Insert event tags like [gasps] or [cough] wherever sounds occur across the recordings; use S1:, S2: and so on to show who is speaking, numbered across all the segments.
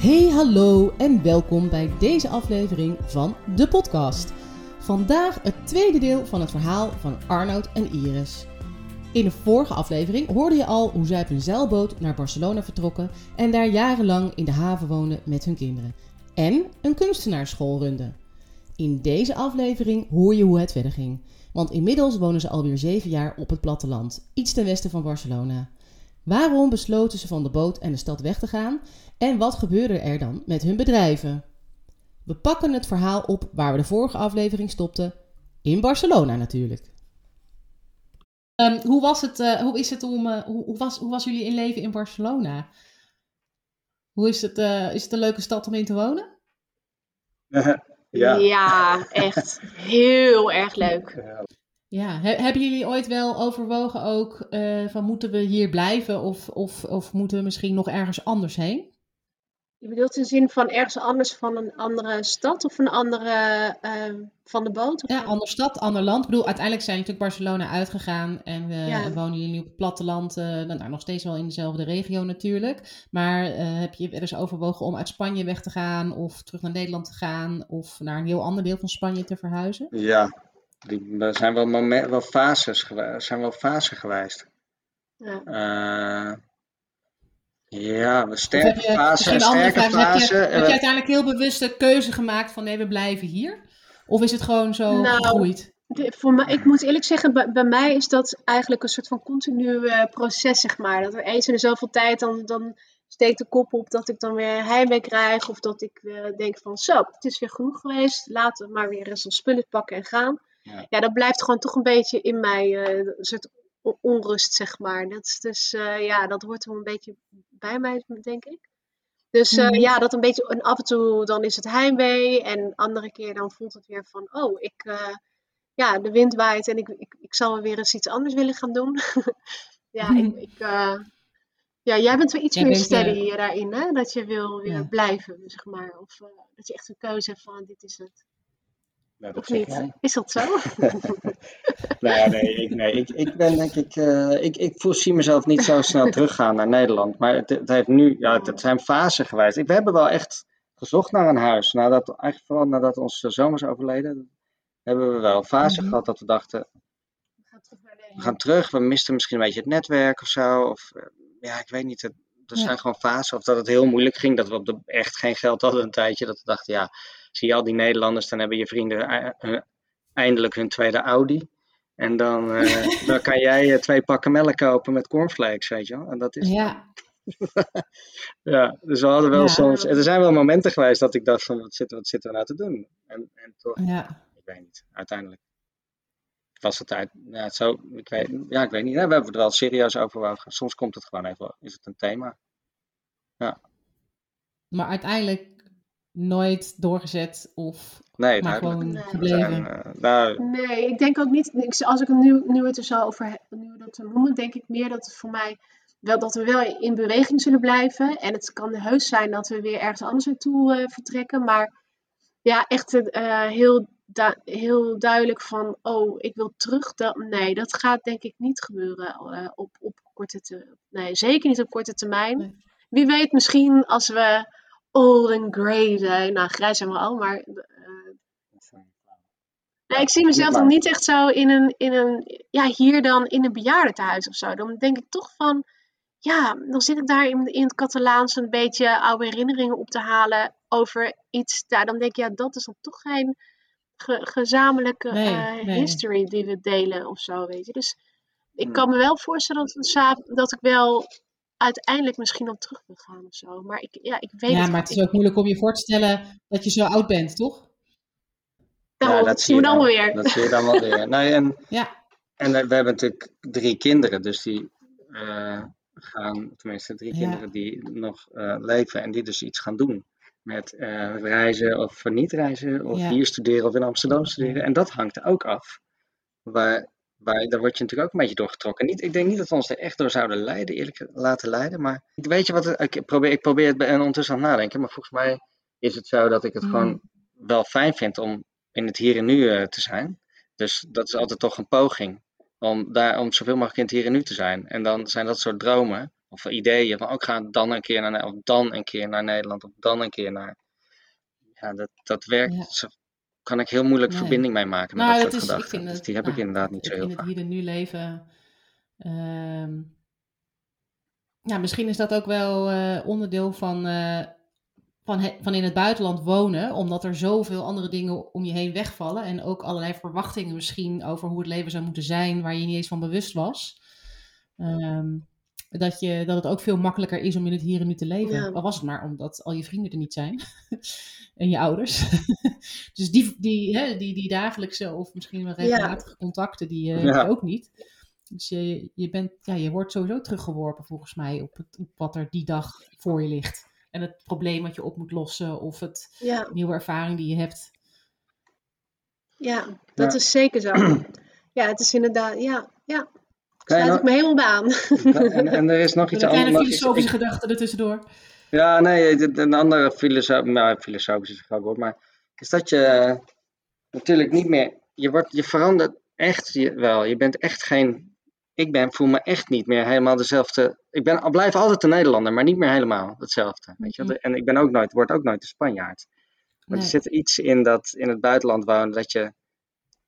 S1: Hey, hallo en welkom bij deze aflevering van de podcast. Vandaag het tweede deel van het verhaal van Arnoud en Iris. In de vorige aflevering hoorde je al hoe zij op een zeilboot naar Barcelona vertrokken en daar jarenlang in de haven woonden met hun kinderen. En een kunstenaarsschool runden. In deze aflevering hoor je hoe het verder ging. Want inmiddels wonen ze alweer zeven jaar op het platteland, iets ten westen van Barcelona. Waarom besloten ze van de boot en de stad weg te gaan? En wat gebeurde er dan met hun bedrijven? We pakken het verhaal op waar we de vorige aflevering stopten. In Barcelona natuurlijk. Ehm, hoe, was het, uh, hoe, is het om, uh, hoe, hoe, was, hoe was jullie in leven in Barcelona? Hoe is het, uh, is het een leuke stad om in te wonen? [laughs]
S2: ja.
S3: ja, echt heel erg leuk.
S1: Ja, He hebben jullie ooit wel overwogen ook van moeten we hier blijven of, of, of moeten we misschien nog ergens anders heen?
S3: Je bedoelt in de zin van ergens anders van een andere stad of een andere uh, van de boot?
S1: Ja, andere stad, ander land. Ik bedoel, uiteindelijk zijn natuurlijk Barcelona uitgegaan en we ja. wonen jullie nu op het platteland, uh, nou, nog steeds wel in dezelfde regio natuurlijk. Maar uh, heb je er eens overwogen om uit Spanje weg te gaan of terug naar Nederland te gaan of naar een heel ander deel van Spanje te verhuizen?
S2: Ja, er zijn wel, moment, wel fases geweest. zijn wel fasen geweest. Ja. Ja, een sterke fase, een sterke fase.
S1: Heb je, heb je uiteindelijk heel bewust de keuze gemaakt van nee, we blijven hier? Of is het gewoon zo nou, gegroeid?
S3: De, voor mij, ik moet eerlijk zeggen, bij, bij, mij is dat eigenlijk een soort van continu uh, proces, zeg maar. Dat er eens in de zoveel tijd dan, dan steekt de kop op dat ik dan weer heimwee krijg. Of dat ik weer denk van zo, het is weer genoeg geweest. Laten we maar weer eens ons spullen pakken en gaan. Ja. ja, dat blijft gewoon toch een beetje in mij, uh, een soort onrust, zeg maar. Dat is dus, uh, ja, dat hoort wel een beetje bij mij, denk ik. Dus uh, ja, dat een beetje, en af en toe dan is het heimwee en andere keer dan voelt het weer van, oh, ik, uh, ja, de wind waait en ik, ik, ik zou weer eens iets anders willen gaan doen. [laughs] ja, ik, ik ja, jij bent wel iets meer steady daarin, hè? Dat je wil weer ja. blijven, zeg maar. Of dat je echt een keuze hebt van, dit is het.
S2: Nou,
S3: of niet? Is dat zo? [laughs]
S2: nou nee, ik, nee ik, ik ben denk ik, uh, ik, ik zie mezelf niet zo snel [laughs] teruggaan naar Nederland. Maar het, het heeft nu, ja, het, zijn fasen geweest. Ik, we hebben wel echt gezocht naar een huis. Nadat, eigenlijk vooral nadat onze zoon is overleden, hebben we wel fasen mm -hmm. gehad dat we dachten, we gaan, terug we gaan terug. We misten misschien een beetje het netwerk of zo. Of ja, ik weet niet. Het, er zijn gewoon fasen. Of dat het heel moeilijk ging, dat we op de, echt geen geld hadden een tijdje. Dat we dachten, ja, zie je al die Nederlanders, dan hebben je vrienden eindelijk hun tweede Audi. En dan, uh, [laughs] dan kan jij twee pakken melk kopen met cornflakes, weet je wel. En dat is...
S1: Ja. [laughs]
S2: ja, dus we hadden wel ja. soms... Er zijn wel momenten geweest dat ik dacht van, wat zitten, wat zitten we nou te doen? En, en toch,
S1: ja.
S2: ik weet niet, uiteindelijk was het uit, ja, het zo, ik weet, ja, ik weet niet. Ja, we hebben het wel serieus overwogen. Soms komt het gewoon even, is het een thema. Ja.
S1: Maar uiteindelijk nooit doorgezet of
S2: nee,
S1: maar gewoon nee. gebleven?
S2: Uh, nou,
S3: nee, ik denk ook niet, als ik het nu, nu het er zo over nu dat te noemen, denk ik meer dat het voor mij wel dat we wel in beweging zullen blijven. En het kan heus zijn dat we weer ergens anders naartoe uh, vertrekken. Maar ja, echt uh, heel, du heel duidelijk van, oh, ik wil terug. Dat, nee, dat gaat denk ik niet gebeuren uh, op, op korte termijn. Nee, zeker niet op korte termijn. Nee. Wie weet misschien als we old and grey zijn. Nou, grijs zijn we al, maar... Nee, ik zie mezelf dan niet echt zo in een, in een, ja, hier dan in een bejaardentehuis of zo. Dan denk ik toch van, ja, dan zit ik daar in, in het Catalaans een beetje oude herinneringen op te halen over iets. Daar, dan denk ik, ja, dat is dan toch geen ge- gezamenlijke
S1: Nee,
S3: eh,
S1: nee.
S3: history die we delen of zo, weet je. Dus ik
S2: Hmm.
S3: kan me wel voorstellen dat, dat ik wel uiteindelijk misschien op terug wil gaan of zo. Maar ik, ja, ik weet
S1: Ja,
S3: het
S1: maar het is ook moeilijk om je voor te stellen dat je zo oud bent, toch?
S3: Nou,
S2: Ja,
S3: dat zien we dan wel weer.
S2: Dat zie je dan wel weer. Nee, en [laughs]
S1: Ja.
S2: en we hebben natuurlijk drie kinderen, dus die eh, gaan, tenminste drie
S1: Ja.
S2: kinderen die nog eh, leven en die dus iets gaan doen. Met eh, reizen of niet reizen, of
S1: Ja.
S2: hier studeren of in Amsterdam studeren. En dat hangt er ook af. Waar, waar, daar word je natuurlijk ook een beetje doorgetrokken. Niet, ik denk niet dat we ons er echt door zouden leiden, eerlijk laten leiden. Maar weet je wat, het- ik probeer, ik probeer het bij- en ondertussen aan het nadenken. Maar volgens mij is het zo dat ik het
S1: Mm.
S2: gewoon wel fijn vind om in het hier en nu eh, te zijn. Dus dat is altijd toch een poging. Om, daar, om zoveel mogelijk in het hier en nu te zijn. En dan zijn dat soort dromen of ideeën van ook ga dan een keer naar of dan een keer naar Nederland of dan een keer naar. Ja, dat, dat werkt.
S1: Ja.
S2: Kan ik heel moeilijk
S1: Nee.
S2: verbinding mee maken met
S1: Nou,
S2: dat
S1: dat
S2: soort
S1: is, ik
S2: gedachten.
S1: vind
S2: Dus die heb ik inderdaad niet zo heel
S1: in het
S2: vaak.
S1: hier en nu leven. ehm, ja, misschien is dat ook wel eh, onderdeel van, eh, van, he- van in het buitenland wonen, omdat er zoveel andere dingen om je heen wegvallen en ook allerlei verwachtingen misschien over hoe het leven zou moeten zijn, waar je niet eens van bewust was. Ehm, dat, je, dat het ook veel makkelijker is om in het hier en nu te leven.
S3: Ja.
S1: Al was het maar omdat al je vrienden er niet zijn. [laughs] en je ouders. [laughs] dus die, die, hè, die, die dagelijkse of misschien wel regelmatige contacten, die eh,
S2: Ja.
S1: heb je ook niet. Dus je, je, bent, ja, je wordt sowieso teruggeworpen volgens mij op, het, op wat er die dag voor je ligt. En het probleem wat je op moet lossen of het
S3: Ja,
S1: nieuwe ervaring die je hebt.
S3: ja, dat
S2: Ja.
S3: is zeker zo. [clears throat] Ja, het is inderdaad, ja, ja. Sluit ik me helemaal bij aan.
S2: En, en er is nog [laughs] iets
S1: Een kleine
S2: anders. nog iets-
S1: filosofische
S2: ik-
S1: gedachte ertussendoor.
S2: Ja, nee, een andere filosoof, nou, filosofisch is woord, maar is dat je eh, natuurlijk niet meer, je, wordt, je verandert echt je, wel. Je bent echt geen, ik ben, voel me echt niet meer helemaal dezelfde. Ik ben, blijf altijd een Nederlander, maar niet meer helemaal hetzelfde. Weet je? wel. En ik ben ook nooit, word ook nooit een Spanjaard. Maar
S1: Nee.
S2: er zit iets in dat in het buitenland wonen, dat je,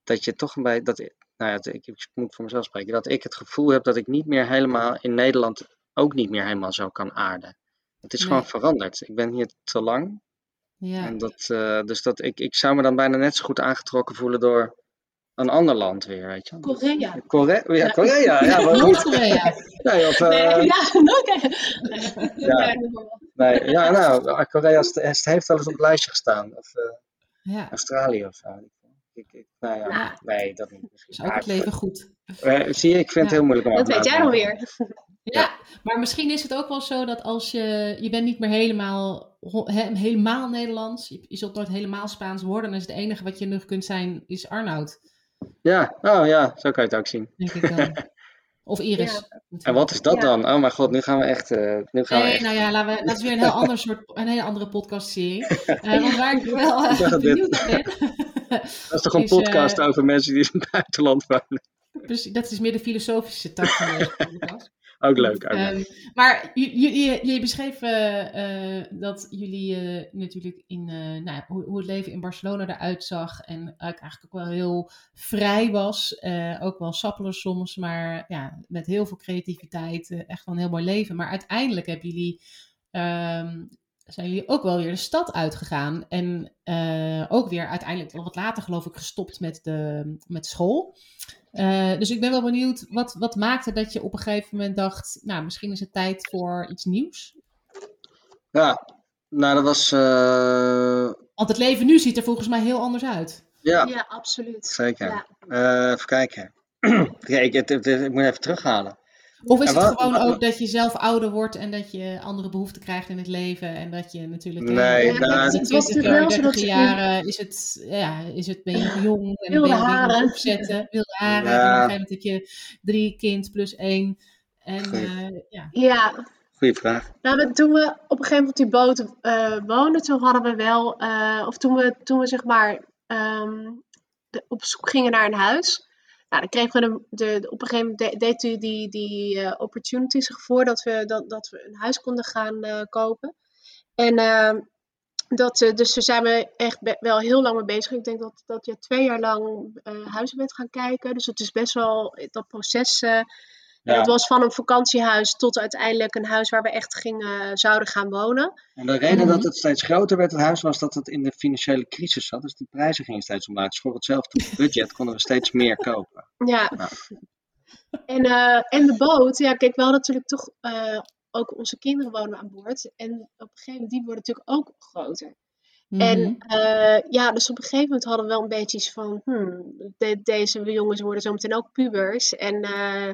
S2: dat je toch een beetje, dat, nou ja, ik, ik moet voor mezelf spreken, dat ik het gevoel heb dat ik niet meer helemaal in Nederland ook niet meer helemaal zo kan aarden. Het is
S1: Nee.
S2: gewoon veranderd. Ik ben hier te lang.
S1: Ja.
S2: En dat, eh, dus dat ik, ik zou me dan bijna net zo goed aangetrokken voelen door een ander land weer, weet je.
S3: Korea.
S2: Korea, ja,
S1: Ja.
S2: Korea, ja.
S1: Noord-Korea. [laughs]
S2: Nee, of, eh,
S3: Nee, ja, nooit.
S2: Ja. nee, ja, nou, Korea is- het heeft wel eens op het lijstje gestaan. Of eh,
S1: Ja,
S2: Australië of zo. Ik, ik, nou ja, nee, dat niet.
S1: Is ook het leven goed.
S2: zie je, ik vind het heel moeilijk om
S3: Dat weet jij
S2: te
S3: nog
S2: denken.
S3: weer.
S1: Ja, maar misschien is het ook wel zo dat als je, je bent niet meer helemaal, he- helemaal Nederlands, je, je zult nooit helemaal Spaans worden, dan is het enige wat je nog kunt zijn, is Arnoud,
S2: Ja, oh ja, zo kan je het ook zien.
S1: denk ik dan. [laughs] Of Iris.
S2: En wat is dat
S3: Ja.
S2: dan? Oh mijn god, nu gaan we echt. eh, nu gaan we
S1: Nee,
S2: echt
S1: nou ja, laten we, dat is weer een heel ander soort, een hele andere podcastserie. [laughs] Eh want waar ik wel uh,
S2: dat dit-
S1: benieuwd ben. [laughs]
S2: dat is toch een
S1: is, eh,
S2: podcast over mensen die in het buitenland wonen?
S1: Precies, dat is meer de filosofische tak van deze podcast.
S2: Ook leuk. Ook leuk.
S1: Ehm, maar jullie beschreef eh, eh, dat jullie eh, natuurlijk in nou, hoe, hoe het leven in Barcelona eruit zag. En eigenlijk ook wel heel vrij was. ook wel sappelen soms, maar ja, met heel veel creativiteit. echt wel een heel mooi leven. Maar uiteindelijk hebben jullie. ehm, zijn jullie ook wel weer de stad uitgegaan. En eh, ook weer uiteindelijk, wel wat later geloof ik, gestopt met, de, met school. Eh, dus ik ben wel benieuwd, wat, wat maakte dat je op een gegeven moment dacht, nou, misschien is het tijd voor iets nieuws?
S2: Ja, nou dat was. eh,
S1: Want het leven nu ziet er volgens mij heel anders uit.
S2: ja,
S3: Ja, absoluut.
S2: zeker.
S3: Ja.
S2: Eh, even kijken. [clears throat] ja, ik, het- ik moet even terughalen.
S1: Of is het
S2: wat-
S1: gewoon
S2: wat-
S1: ook dat je zelf ouder wordt en dat je andere behoeften krijgt in het leven en dat je natuurlijk eh,
S2: Nee,
S1: in
S2: nou,
S1: de
S3: het was
S1: 20
S3: natuurlijk wel zo
S1: 30
S3: dat-
S1: jaren is het, ja, is het, ben je jong en
S3: Wilde
S1: ben je
S3: haren.
S1: opzetten, wilde haren
S2: Ja.
S1: en op een gegeven moment heb je drie kind plus één. En
S2: Goeie.
S1: eh, ja,
S3: Ja,
S2: Goeie vraag.
S3: nou, dat- toen we op een gegeven moment op die boot eh, woonden, toen hadden we wel, eh, of toen we, toen we zeg maar ehm, de- op zoek gingen naar een huis. Nou, dan kregen we de, de, op een gegeven moment de- deed u die, die eh, opportunity zich voor dat we, dat, dat we een huis konden gaan eh, kopen. En ehm, dat, eh, dus daar zijn we echt wel heel lang mee bezig. Ik denk dat, dat je twee jaar lang huizen bent gaan kijken. Dus het is best wel, dat proces En dat was van een vakantiehuis tot uiteindelijk een huis waar we echt gingen, zouden gaan wonen.
S2: En de reden
S1: Mhm.
S2: dat het steeds groter werd, het huis, was dat het in de financiële crisis zat. Dus die prijzen gingen steeds omlaag. Dus voor hetzelfde [laughs] budget konden we steeds meer kopen.
S3: Ja. En, eh, en de boot, ja, kijk, we hadden natuurlijk toch eh, ook onze kinderen wonen aan boord. En op een gegeven moment, die worden natuurlijk ook groter.
S1: Mhm.
S3: En eh, ja, dus op een gegeven moment hadden we wel een beetje iets van, hmm, de- deze jongens worden zometeen ook pubers. En eh,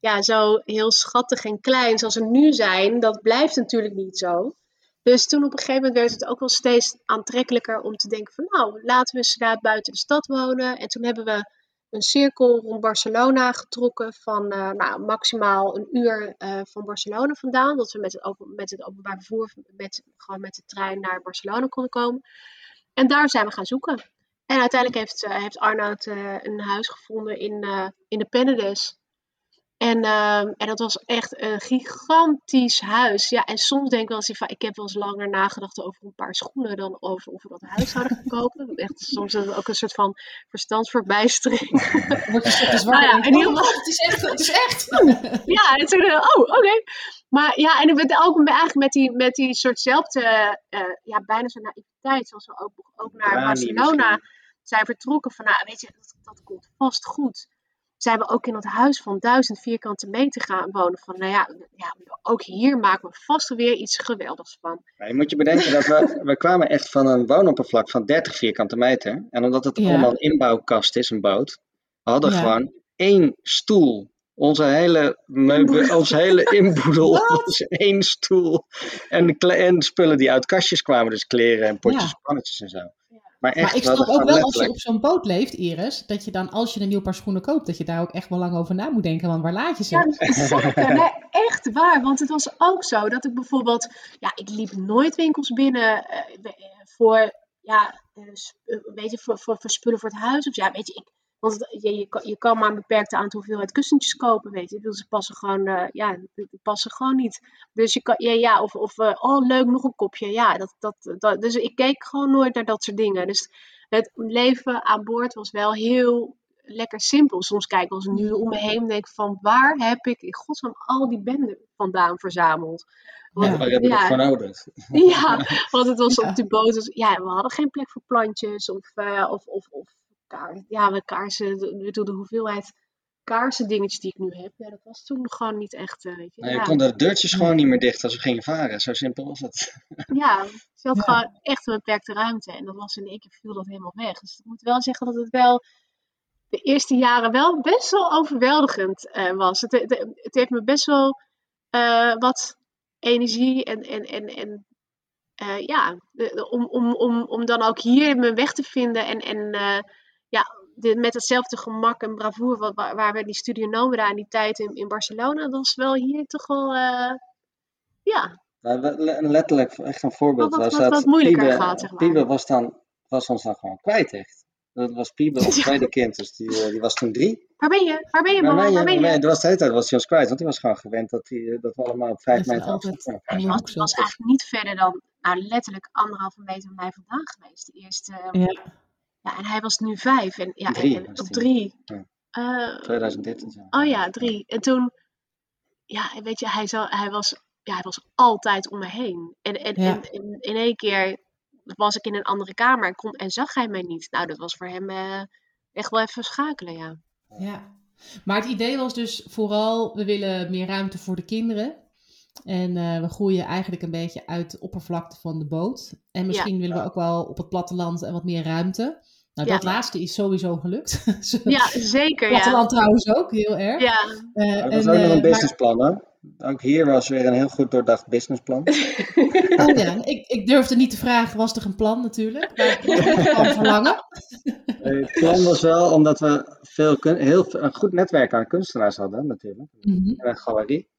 S3: ja, zo heel schattig en klein zoals ze nu zijn, dat blijft natuurlijk niet zo. Dus toen op een gegeven moment werd het ook wel steeds aantrekkelijker om te denken van, nou, laten we eens daar buiten de stad wonen. En toen hebben we een cirkel rond Barcelona getrokken van eh, nou, maximaal een uur eh, van Barcelona vandaan. Dat we met het, met het openbaar vervoer, met, gewoon met de trein naar Barcelona konden komen. En daar zijn we gaan zoeken. En uiteindelijk heeft, eh, heeft Arnoud een huis gevonden in, in de Penedès. En, ehm, en dat was echt een gigantisch huis. Ja, en soms denk ik wel eens van, ik heb wel eens langer nagedacht over een paar schoenen dan over of we dat huis zouden gaan kopen. Echt, soms is het ook een soort van verstandsverbijstering.
S1: Word je steeds zwaar.
S3: Nou ja, in ieder
S1: Oh,
S3: geval-
S1: het is echt, het is echt. [laughs]
S3: ja, en toen, eh, oh, oké. Maar ja, en ik ben ook eigenlijk met die, met die soortzelfde, eh, ja, bijna zo'n naïviteit, zoals we ook, ook naar Barcelona zijn vertrokken. Van, nou, weet je, dat, dat komt vast goed. Zijn we ook in dat huis van duizend vierkante meter gaan wonen. Van, nou ja, ja, ook hier maken we vast weer iets geweldigs van.
S2: Ja, je moet je bedenken dat we, [laughs] we kwamen echt van een woonoppervlak van 30 vierkante meter. En omdat het
S1: Ja.
S2: allemaal een inbouwkast is, een boot, we hadden
S1: Ja.
S2: gewoon één stoel. Onze hele, meubel, ons hele inboedel [laughs] was één stoel. En, en spullen die uit kastjes kwamen, dus kleren en potjes,
S1: Ja.
S2: pannetjes en zo. Maar echt,
S1: Maar ik snap ook wel als je op zo'n boot leeft, Iris, dat je dan als je een nieuw paar schoenen koopt, dat je daar ook echt wel lang over na moet denken. Want waar laat je ze?
S3: Ja, zeker. [laughs] Nee, echt waar. Want het was ook zo dat ik bijvoorbeeld... Ja, ik liep nooit winkels binnen eh, eh, voor... Ja, eh, eh, weet je, voor, voor, voor spullen voor het huis. Of ja, weet je, ik, want je, je, kan, je kan maar een beperkte aantal hoeveelheid kussentjes kopen, weet je. Dus ze passen gewoon, eh, ja, die passen gewoon niet. Dus je kan, ja, ja of, of eh, oh leuk, nog een kopje. Ja, dat, dat, dat, dus ik keek gewoon nooit naar dat soort dingen. Dus het leven aan boord was wel heel lekker simpel. Soms kijk ik als nu om me heen en denk ik van waar heb ik in godsnaam al die benden vandaan verzameld? Want, ja,
S2: nodig? [laughs]
S3: ja, want het was [laughs]
S1: Ja.
S3: op die boot. dus- ja, we hadden geen plek voor plantjes of, eh, of, of, of ja, we kaarsen. bedoel, de hoeveelheid kaarsen dingetjes die ik nu heb, ja, dat was toen gewoon niet echt, eh, weet je.
S2: Nou, je
S3: ja.
S2: kon de deurtjes gewoon niet meer dicht als we gingen varen. Zo simpel was het. [laughs]
S3: Ja, ze had
S1: Ja.
S3: gewoon echt een beperkte ruimte. En dat was in één keer viel dat helemaal weg. Dus ik moet wel zeggen dat het wel de eerste jaren wel best wel overweldigend eh, was. Het, het, het heeft me best wel eh, wat energie en, en, en, en eh, ja, om, om, om, om dan ook hier mijn weg te vinden. En, en eh, ja, de, met hetzelfde gemak en bravoure wa- waar, waar we die Studio Nomada in die tijd in, in Barcelona, dat was wel hier toch wel, eh, ja,
S2: letterlijk, echt een voorbeeld
S3: Wat- wat-
S2: was
S3: wat-
S2: dat
S3: wat moeilijker
S2: Piebe,
S3: gaat, zeg maar.
S2: Piebe was, dan, was ons dan gewoon kwijt echt. Dat was Piebe, ons [laughs]
S3: Ja.
S2: tweede kind, dus die, eh, die was toen drie.
S3: waar ben je? Waar ben je,
S2: Maar
S3: mama? Waar ben je?
S2: was de hele tijd was hij ons kwijt, want hij was gewoon gewend dat, hij, dat we allemaal op vijf meter afstand zaten.
S1: hoek
S3: Het was eigenlijk niet verder dan nou, letterlijk anderhalve meter van mij vandaan geweest. De eerste, ja.
S1: Ja.
S3: en hij was nu vijf. En, ja,
S2: Drie
S3: en, op drie.
S2: Ja.
S3: Eh,
S2: 2013 zo.
S3: oh ja, drie. En toen, ja, weet je, hij, zou, hij, was, ja, hij was altijd om me heen. En, en,
S1: Ja.
S3: en, en in één keer was ik in een andere kamer en, kon, en zag hij mij niet. Nou, dat was voor hem eh, echt wel even schakelen, ja.
S1: Ja. Maar het idee was dus vooral, we willen meer ruimte voor de kinderen. En eh, we groeien eigenlijk een beetje uit de oppervlakte van de boot. En misschien willen we ook wel op het platteland en wat meer ruimte. Nou,
S3: Ja.
S1: dat laatste is sowieso gelukt. [laughs]
S3: Ja, zeker, ja.
S1: platteland trouwens ook, heel erg.
S3: Ja,
S1: Eh,
S2: Maar dat
S1: en,
S2: was ook nog
S1: eh,
S2: een
S1: maar-
S2: businessplan hoor. Ook hier was weer een heel goed doordacht businessplan. [laughs]
S1: Oh ja, ik, ik durfde niet te vragen, was er een plan natuurlijk? Maar gewoon [laughs] verlangen.
S2: Het plan was wel omdat we veel kun- heel, een goed netwerk aan kunstenaars hadden natuurlijk.
S1: Mhm.
S2: En een galerie.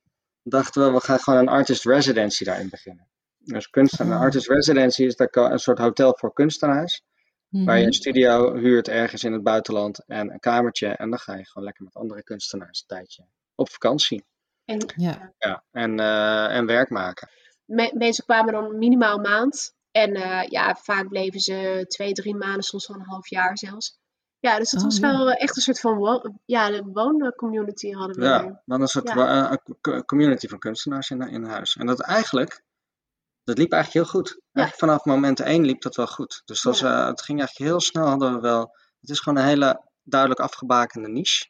S2: Dachten we, we gaan gewoon een artist residency daarin beginnen. Dus kunstenaar,
S1: Oh.
S2: artist residency is daar een soort hotel voor kunstenaars. Waar je
S1: Mhm.
S2: een studio huurt ergens in het buitenland en een kamertje. En dan ga je gewoon lekker met andere kunstenaars een tijdje op vakantie.
S3: en
S1: Ja,
S2: Ja, en, eh, en werk maken.
S3: me- mensen kwamen dan minimaal een maand. En eh, ja, vaak bleven ze twee, drie maanden, soms wel een half jaar zelfs. Ja, dus het
S1: Oh,
S3: was
S1: ja.
S3: wel echt een soort van wo- ja, de wooncommunity hadden we.
S2: Ja,
S3: hier.
S2: dan een soort
S3: Ja.
S2: wa- eh, co- community van kunstenaars in, in huis. En dat eigenlijk, dat liep eigenlijk heel goed. Eigenlijk vanaf moment één liep dat wel goed. Dus dat was,
S3: Ja.
S2: eh, het ging eigenlijk heel snel, hadden we wel, het is gewoon een hele duidelijk afgebakende niche.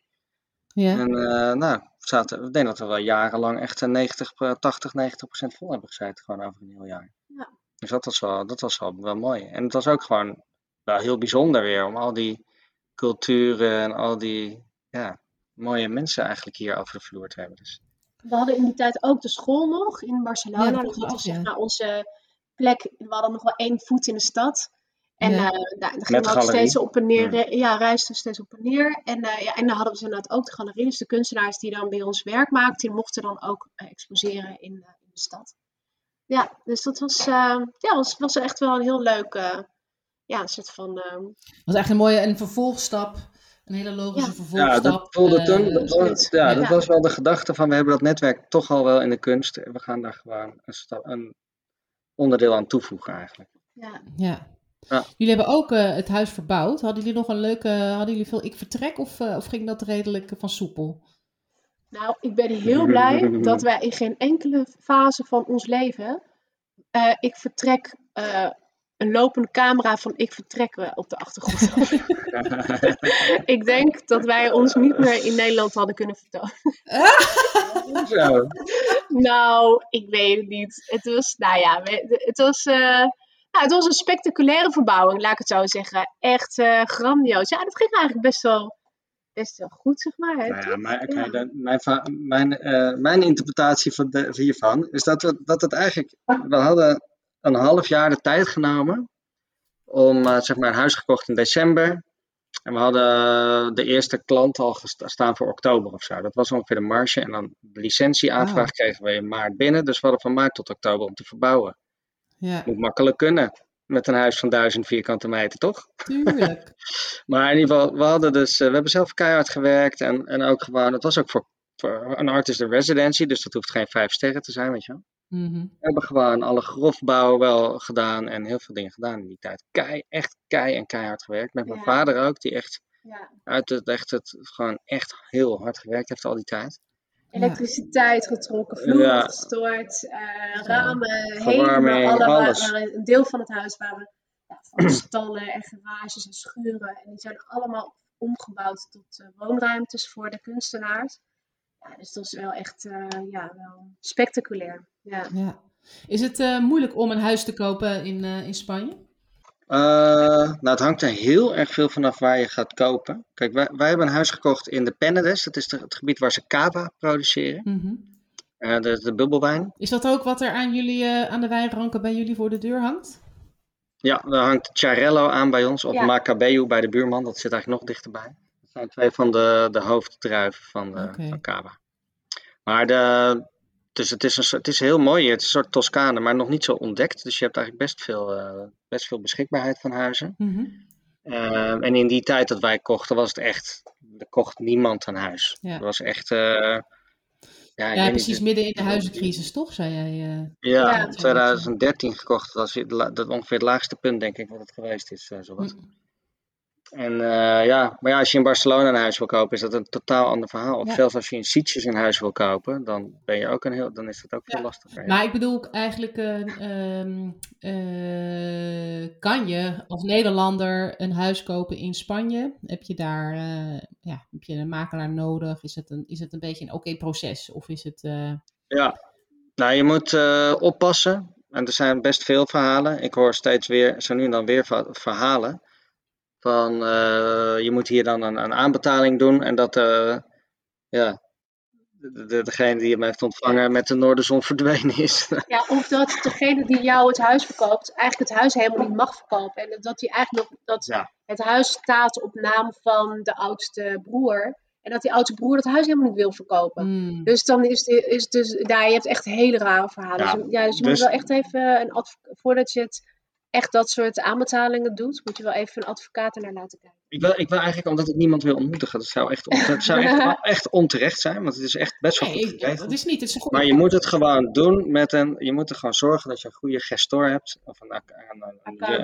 S1: Ja.
S2: En eh, nou, we zaten, ik denk dat we wel jarenlang echt een 90, pro- 80, 90 procent vol hebben gezeten, gewoon over een heel jaar.
S3: Ja.
S2: Dus dat was, wel, dat was wel, wel mooi. En het was ook gewoon wel heel bijzonder weer om al die culturen en al die ja, mooie mensen eigenlijk hier over de vloer te hebben. Dus.
S3: We hadden in die tijd ook de school nog in Barcelona.
S1: Ja, dat
S3: dat
S1: vroeg
S3: was zeg maar onze plek. We hadden nog wel één voet in de stad. En
S1: Ja.
S3: eh, daar, daar gingen we ook steeds op en neer.
S2: Ja.
S3: re- Ja, reisden steeds op en neer. En, eh, ja, en dan hadden we inderdaad ook de galerie. Dus de kunstenaars die dan bij ons werk maakten, die mochten dan ook eh, exposeren in, eh, in de stad. Ja, dus dat was, ja, was, was echt wel een heel leuk, eh, ja, een soort van... eh,
S1: was echt een mooie een vervolgstap. Een hele logische
S3: Ja.
S1: vervolgstap.
S2: Ja, dat voelde
S1: eh,
S2: toen, dat, was, ja,
S1: Ja.
S2: dat was wel de gedachte van we hebben dat netwerk toch al wel in de kunst. We gaan daar gewoon een, sta- een onderdeel aan toevoegen eigenlijk.
S3: ja.
S1: Ja.
S2: Ja.
S1: Jullie hebben ook eh, het huis verbouwd. Hadden jullie nog een leuke, hadden jullie veel ik vertrek of, eh, of ging dat redelijk van soepel?
S3: Nou, ik ben heel [laughs] blij dat wij in geen enkele fase van ons leven eh, ik vertrek eh, een lopende camera van ik vertrek op de achtergrond. [laughs] ik denk dat wij ons niet meer in Nederland hadden kunnen vertonen.
S2: Zo.
S3: Nou, ik weet het niet. Het was, nou ja, het was, eh, nou, het was een spectaculaire verbouwing, laat ik het zo zeggen. Echt eh, grandioos. Ja, dat ging eigenlijk best wel, best wel goed, zeg maar. Hè,
S2: Nou ja, maar, oké,
S3: Ja.
S2: dan- mijn, mijn, eh, mijn interpretatie van de, hiervan is dat, we, dat het eigenlijk. We hadden een half jaar de tijd genomen om eh, zeg maar een huis gekocht in december. En we hadden de eerste klant al staan voor oktober of zo. Dat was ongeveer de marge. En dan de licentieaanvraag
S1: Wauw.
S2: kregen we in maart binnen. Dus we hadden van maart tot oktober om te verbouwen.
S1: Ja,
S2: Moet makkelijk kunnen. Met een huis van 1000 vierkante meter, toch?
S1: tuurlijk. [laughs]
S2: Maar in ieder geval, we hadden dus, eh, we hebben zelf keihard gewerkt en, en ook gewoon, het was ook voor, voor een artist in residency, dus dat hoeft geen vijf sterren te zijn, weet je wel.
S1: Mhm.
S2: We hebben gewoon alle grofbouw wel gedaan en heel veel dingen gedaan in die tijd. Kei, echt kei en keihard gewerkt. Met mijn
S3: Ja.
S2: vader ook, die echt
S3: Ja.
S2: uit het, echt het, gewoon echt heel hard gewerkt heeft al die tijd.
S3: elektriciteit getrokken, vloeren
S2: Ja.
S3: gestoord, eh, ramen, helemaal alle,
S2: alles.
S3: waren- een deel van het huis waren van stallen en garages en schuren. En die zijn allemaal omgebouwd tot eh, woonruimtes voor de kunstenaars. Ja, dus dat is wel echt eh, ja, wel spectaculair. Ja.
S1: Ja. Is het eh, moeilijk om een huis te kopen in, eh, in Spanje?
S2: Eh, nou, het hangt er heel erg veel vanaf waar je gaat kopen. Kijk, wij, wij hebben een huis gekocht in de Penedès. Dat is de- het gebied waar ze cava produceren.
S1: Mhm.
S2: Eh, de, de bubbelwijn.
S1: Is dat ook wat er aan, jullie, eh, aan de wijnranken bij jullie voor de deur hangt?
S2: Ja, daar hangt Charello aan bij ons, of
S3: Ja.
S2: Macabeu bij de buurman. Dat zit eigenlijk nog dichterbij. Dat zijn twee van de, de hoofddruiven van, de,
S1: Oké.
S2: van Cava. Maar de, dus het, is een, het is heel mooi. Het is een soort Toscane, maar nog niet zo ontdekt. Dus je hebt eigenlijk best veel, eh, best veel beschikbaarheid van huizen.
S1: Mhm.
S2: Eh, en in die tijd dat wij kochten, was het echt... Er kocht niemand een huis.
S1: Ja.
S2: Het was echt... eh, ja,
S1: Ja, precies
S2: niet,
S1: midden in de huizencrisis, toch? Zei jij. eh.
S2: ja,
S3: Ja.
S2: 2013 gekocht. Dat was dat ongeveer het laagste punt, denk ik, wat het geweest is. eh, zowat.
S1: Mm.
S2: En eh, ja, maar ja, als je in Barcelona een huis wil kopen, is dat een totaal ander verhaal. Of
S1: Ja.
S2: zelfs als je in Sitges een huis wil kopen, dan ben je ook een heel, dan is dat ook veel
S1: Ja.
S2: lastiger. ja.
S1: Maar ik bedoel eigenlijk, eh, ehm, eh, kan je als Nederlander een huis kopen in Spanje? Heb je daar eh, ja, heb je een makelaar nodig? Is het een, is het een beetje een oké proces? Of is het...
S2: Ja, nou je moet oppassen. En er zijn best veel verhalen. Ik hoor steeds weer, zo nu en dan weer verhalen. Van eh, je moet hier dan een, een aanbetaling doen. En dat eh, ja, de, de- degene die hem heeft ontvangen met de Noorderzon [laughs] verdwenen is.
S3: Ja, of dat degene die jou het huis verkoopt, eigenlijk het huis helemaal niet mag verkopen. En dat hij eigenlijk nog, dat
S2: Ja.
S3: het huis staat op naam van de oudste broer. En dat die oudste broer dat huis helemaal niet wil verkopen.
S1: hmm,
S3: Dus dan is, de, is dus, daar, je hebt echt hele rare verhalen.
S2: Ja,
S3: dus, ja, dus je
S2: dus-
S3: moet wel echt even een advocaat, voordat je het echt dat soort aanbetalingen doet, moet je wel even een advocaat ernaar laten kijken.
S2: Ik wil, ik wil eigenlijk, omdat ik niemand wil ontmoedigen, dat zou echt, on- dat zou echt, [laughs] echt onterecht zijn, want het is echt best wel
S1: nee,
S2: goed
S1: ik- het is niet. Het is een
S2: Maar je moet het gewoon doen met een. Je moet er gewoon zorgen dat je een goede gestor hebt. Of een,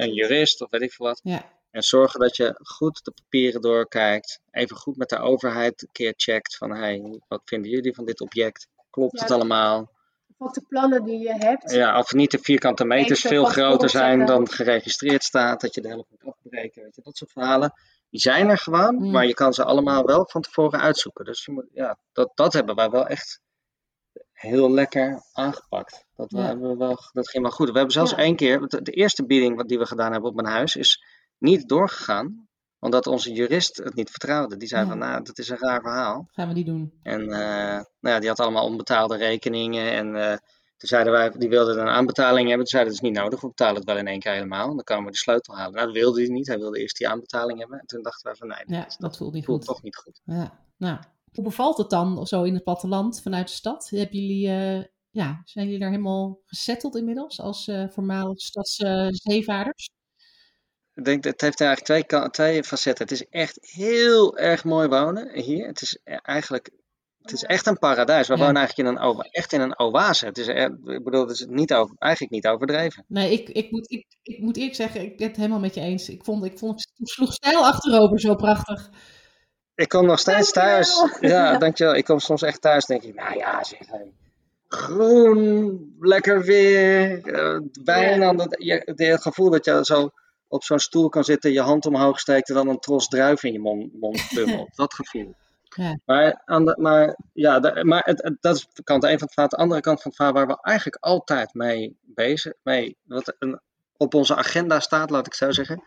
S2: een, jurist of weet ik veel wat.
S1: Ja,
S2: En zorgen dat je goed de papieren doorkijkt. Even goed met de overheid een keer checkt van hey, wat vinden jullie van dit object? Klopt
S3: Ja,
S2: het
S3: dat-
S2: allemaal?
S3: Of de plannen die je hebt.
S2: Ja, of niet de vierkante meters veel groter zijn dan geregistreerd staat, dat je de helft moet afbreken, weet je, dat soort verhalen. Die zijn er gewoon,
S1: Mm.
S2: maar je kan ze allemaal wel van tevoren uitzoeken. Dus je moet, ja, dat, dat hebben wij wel echt heel lekker aangepakt. Dat,
S1: Ja.
S2: hebben we wel, dat ging wel goed. We hebben zelfs
S3: Ja.
S2: één keer, de, de eerste bieding wat die we gedaan hebben op mijn huis, is niet doorgegaan, omdat onze jurist het niet vertrouwde. Die zei
S1: Ja.
S2: van, nou, dat is een raar verhaal.
S1: Gaan we die doen?
S2: En eh, nou ja, die had allemaal onbetaalde rekeningen. En eh, toen zeiden wij, die wilden een aanbetaling hebben. Toen zeiden dat is niet nodig, we betalen het wel in één keer helemaal. Dan komen we de sleutel halen. Nou, dat wilde hij niet. Hij wilde eerst die aanbetaling hebben. En toen dachten wij van nee,
S1: Ja,
S2: dat,
S1: dat voelt niet
S2: voelt
S1: goed.
S2: toch niet goed.
S1: Ja, nou. Hoe bevalt het dan zo in het platteland vanuit de stad? Hebben jullie, eh, ja, zijn jullie daar helemaal gesetteld inmiddels als eh voormalig stadszeevaarders?
S2: Ik denk, dat het heeft eigenlijk twee, twee facetten. Het is echt heel erg mooi wonen hier. Het is e- eigenlijk, het is echt een paradijs. We
S1: Ja.
S2: wonen eigenlijk in een, echt in een oase. Het is, er- ik bedoel, het is niet over, eigenlijk niet overdreven.
S1: Nee, ik, ik, moet, ik, ik moet eerlijk zeggen, ik ben het helemaal met je eens. Ik vond, ik vond het sloeg stijl achterover zo prachtig.
S2: Ik kom nog steeds thuis. [laughs] Ja, dankjewel. Ik kom soms echt thuis. Denk ik, nou ja, zeg. Groen, lekker weer, eh, wijn
S3: Ja.
S2: het, je, het gevoel dat je zo op zo'n stoel kan zitten, je hand omhoog steekt en dan een tros druif in je mond, mond bubbelt. [laughs] Dat gevoel.
S1: Ja.
S2: Maar, aan de, maar, ja, de- maar het, het- dat is de kant één van het verhaal. De andere kant van het verhaal waar we eigenlijk altijd mee bezig, mee, wat een, op onze agenda staat, laat ik zo zeggen,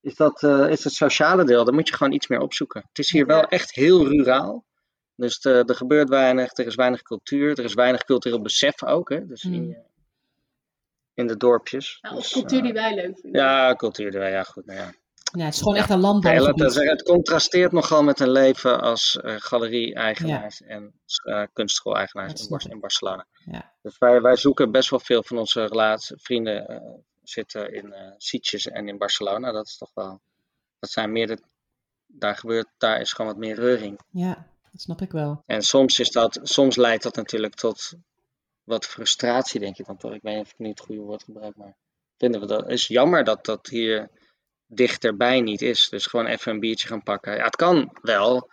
S2: is, dat, eh, is het sociale deel. Daar moet je gewoon iets meer opzoeken. Het is hier wel echt heel ruraal. Dus de- er gebeurt weinig, er is weinig cultuur, er is weinig cultureel besef ook. Hè? Dus
S1: Mm.
S2: In de dorpjes.
S3: Nou, of
S2: Dus,
S3: cultuur
S2: eh,
S3: die wij leuk vinden.
S2: ja, cultuur, ja, goed. Nou ja.
S1: Ja, het is gewoon
S2: Ja.
S1: echt een
S2: zeggen, het contrasteert nogal met een leven als eh, galerie-eigenaars en uh, kunstschool-eigenaars
S1: Dat
S2: in, Barcelona.
S1: Ja.
S2: Dus wij, wij zoeken best wel veel van onze relatie, vrienden eh, zitten in eh Sitges en in Barcelona. Dat is toch wel, dat zijn meer de, daar gebeurt, daar is gewoon wat meer reuring.
S1: ja, dat snap ik wel.
S2: En soms is dat, soms leidt dat natuurlijk tot wat frustratie, denk ik dan toch. Ik weet niet of ik nu het goede woord gebruik, maar vinden we dat, is jammer dat dat hier dichterbij niet is. Dus gewoon even een biertje gaan pakken. Ja, het kan wel,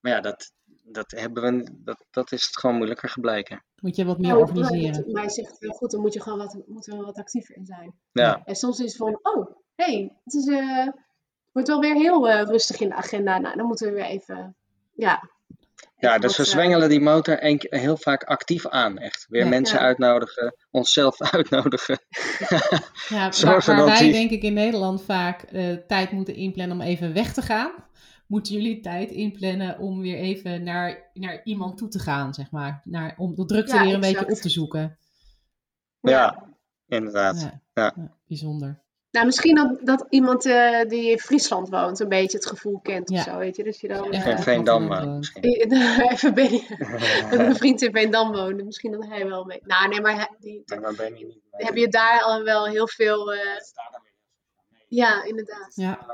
S2: maar ja, dat, dat, hebben we, dat, dat is het gewoon moeilijker gebleken.
S1: Moet je wat meer organiseren.
S3: Je zegt heel goed, dan moet je gewoon wat, moeten we wat actiever in zijn.
S2: Ja,
S3: En soms is het van, oh, hé, hey, het is, eh, het wordt wel weer heel eh, rustig in de agenda. Nou, dan moeten we weer even, ja.
S2: Ja dus we
S3: eh,
S2: zwengelen die motor een, heel vaak actief aan, echt. Weer
S1: Ja.
S2: mensen
S3: Ja.
S2: uitnodigen, onszelf [laughs] uitnodigen.
S1: Ja, [laughs] waar, wij
S2: die-
S1: denk ik in Nederland vaak eh, tijd moeten inplannen om even weg te gaan, moeten jullie tijd inplannen om weer even naar, naar iemand toe te gaan, zeg maar. Naar, om de drukte
S3: Ja,
S1: weer een beetje op te zoeken.
S2: Ja, inderdaad.
S1: Ja,
S2: Ja.
S1: ja, bijzonder.
S3: Nou, misschien dat, dat iemand eh, die in Friesland woont een beetje het gevoel kent
S1: Ja.
S3: of zo, weet je. Dus je dan
S2: In
S3: eh,
S2: Veendam misschien. [laughs]
S3: even ben [laughs] dat een vriend in Veendam woonde. Misschien dat hij wel mee. Nou, nee, maar hij, die,
S2: Maar niet mee?
S3: heb je daar al wel heel veel. eh, ja, inderdaad.
S1: Ja,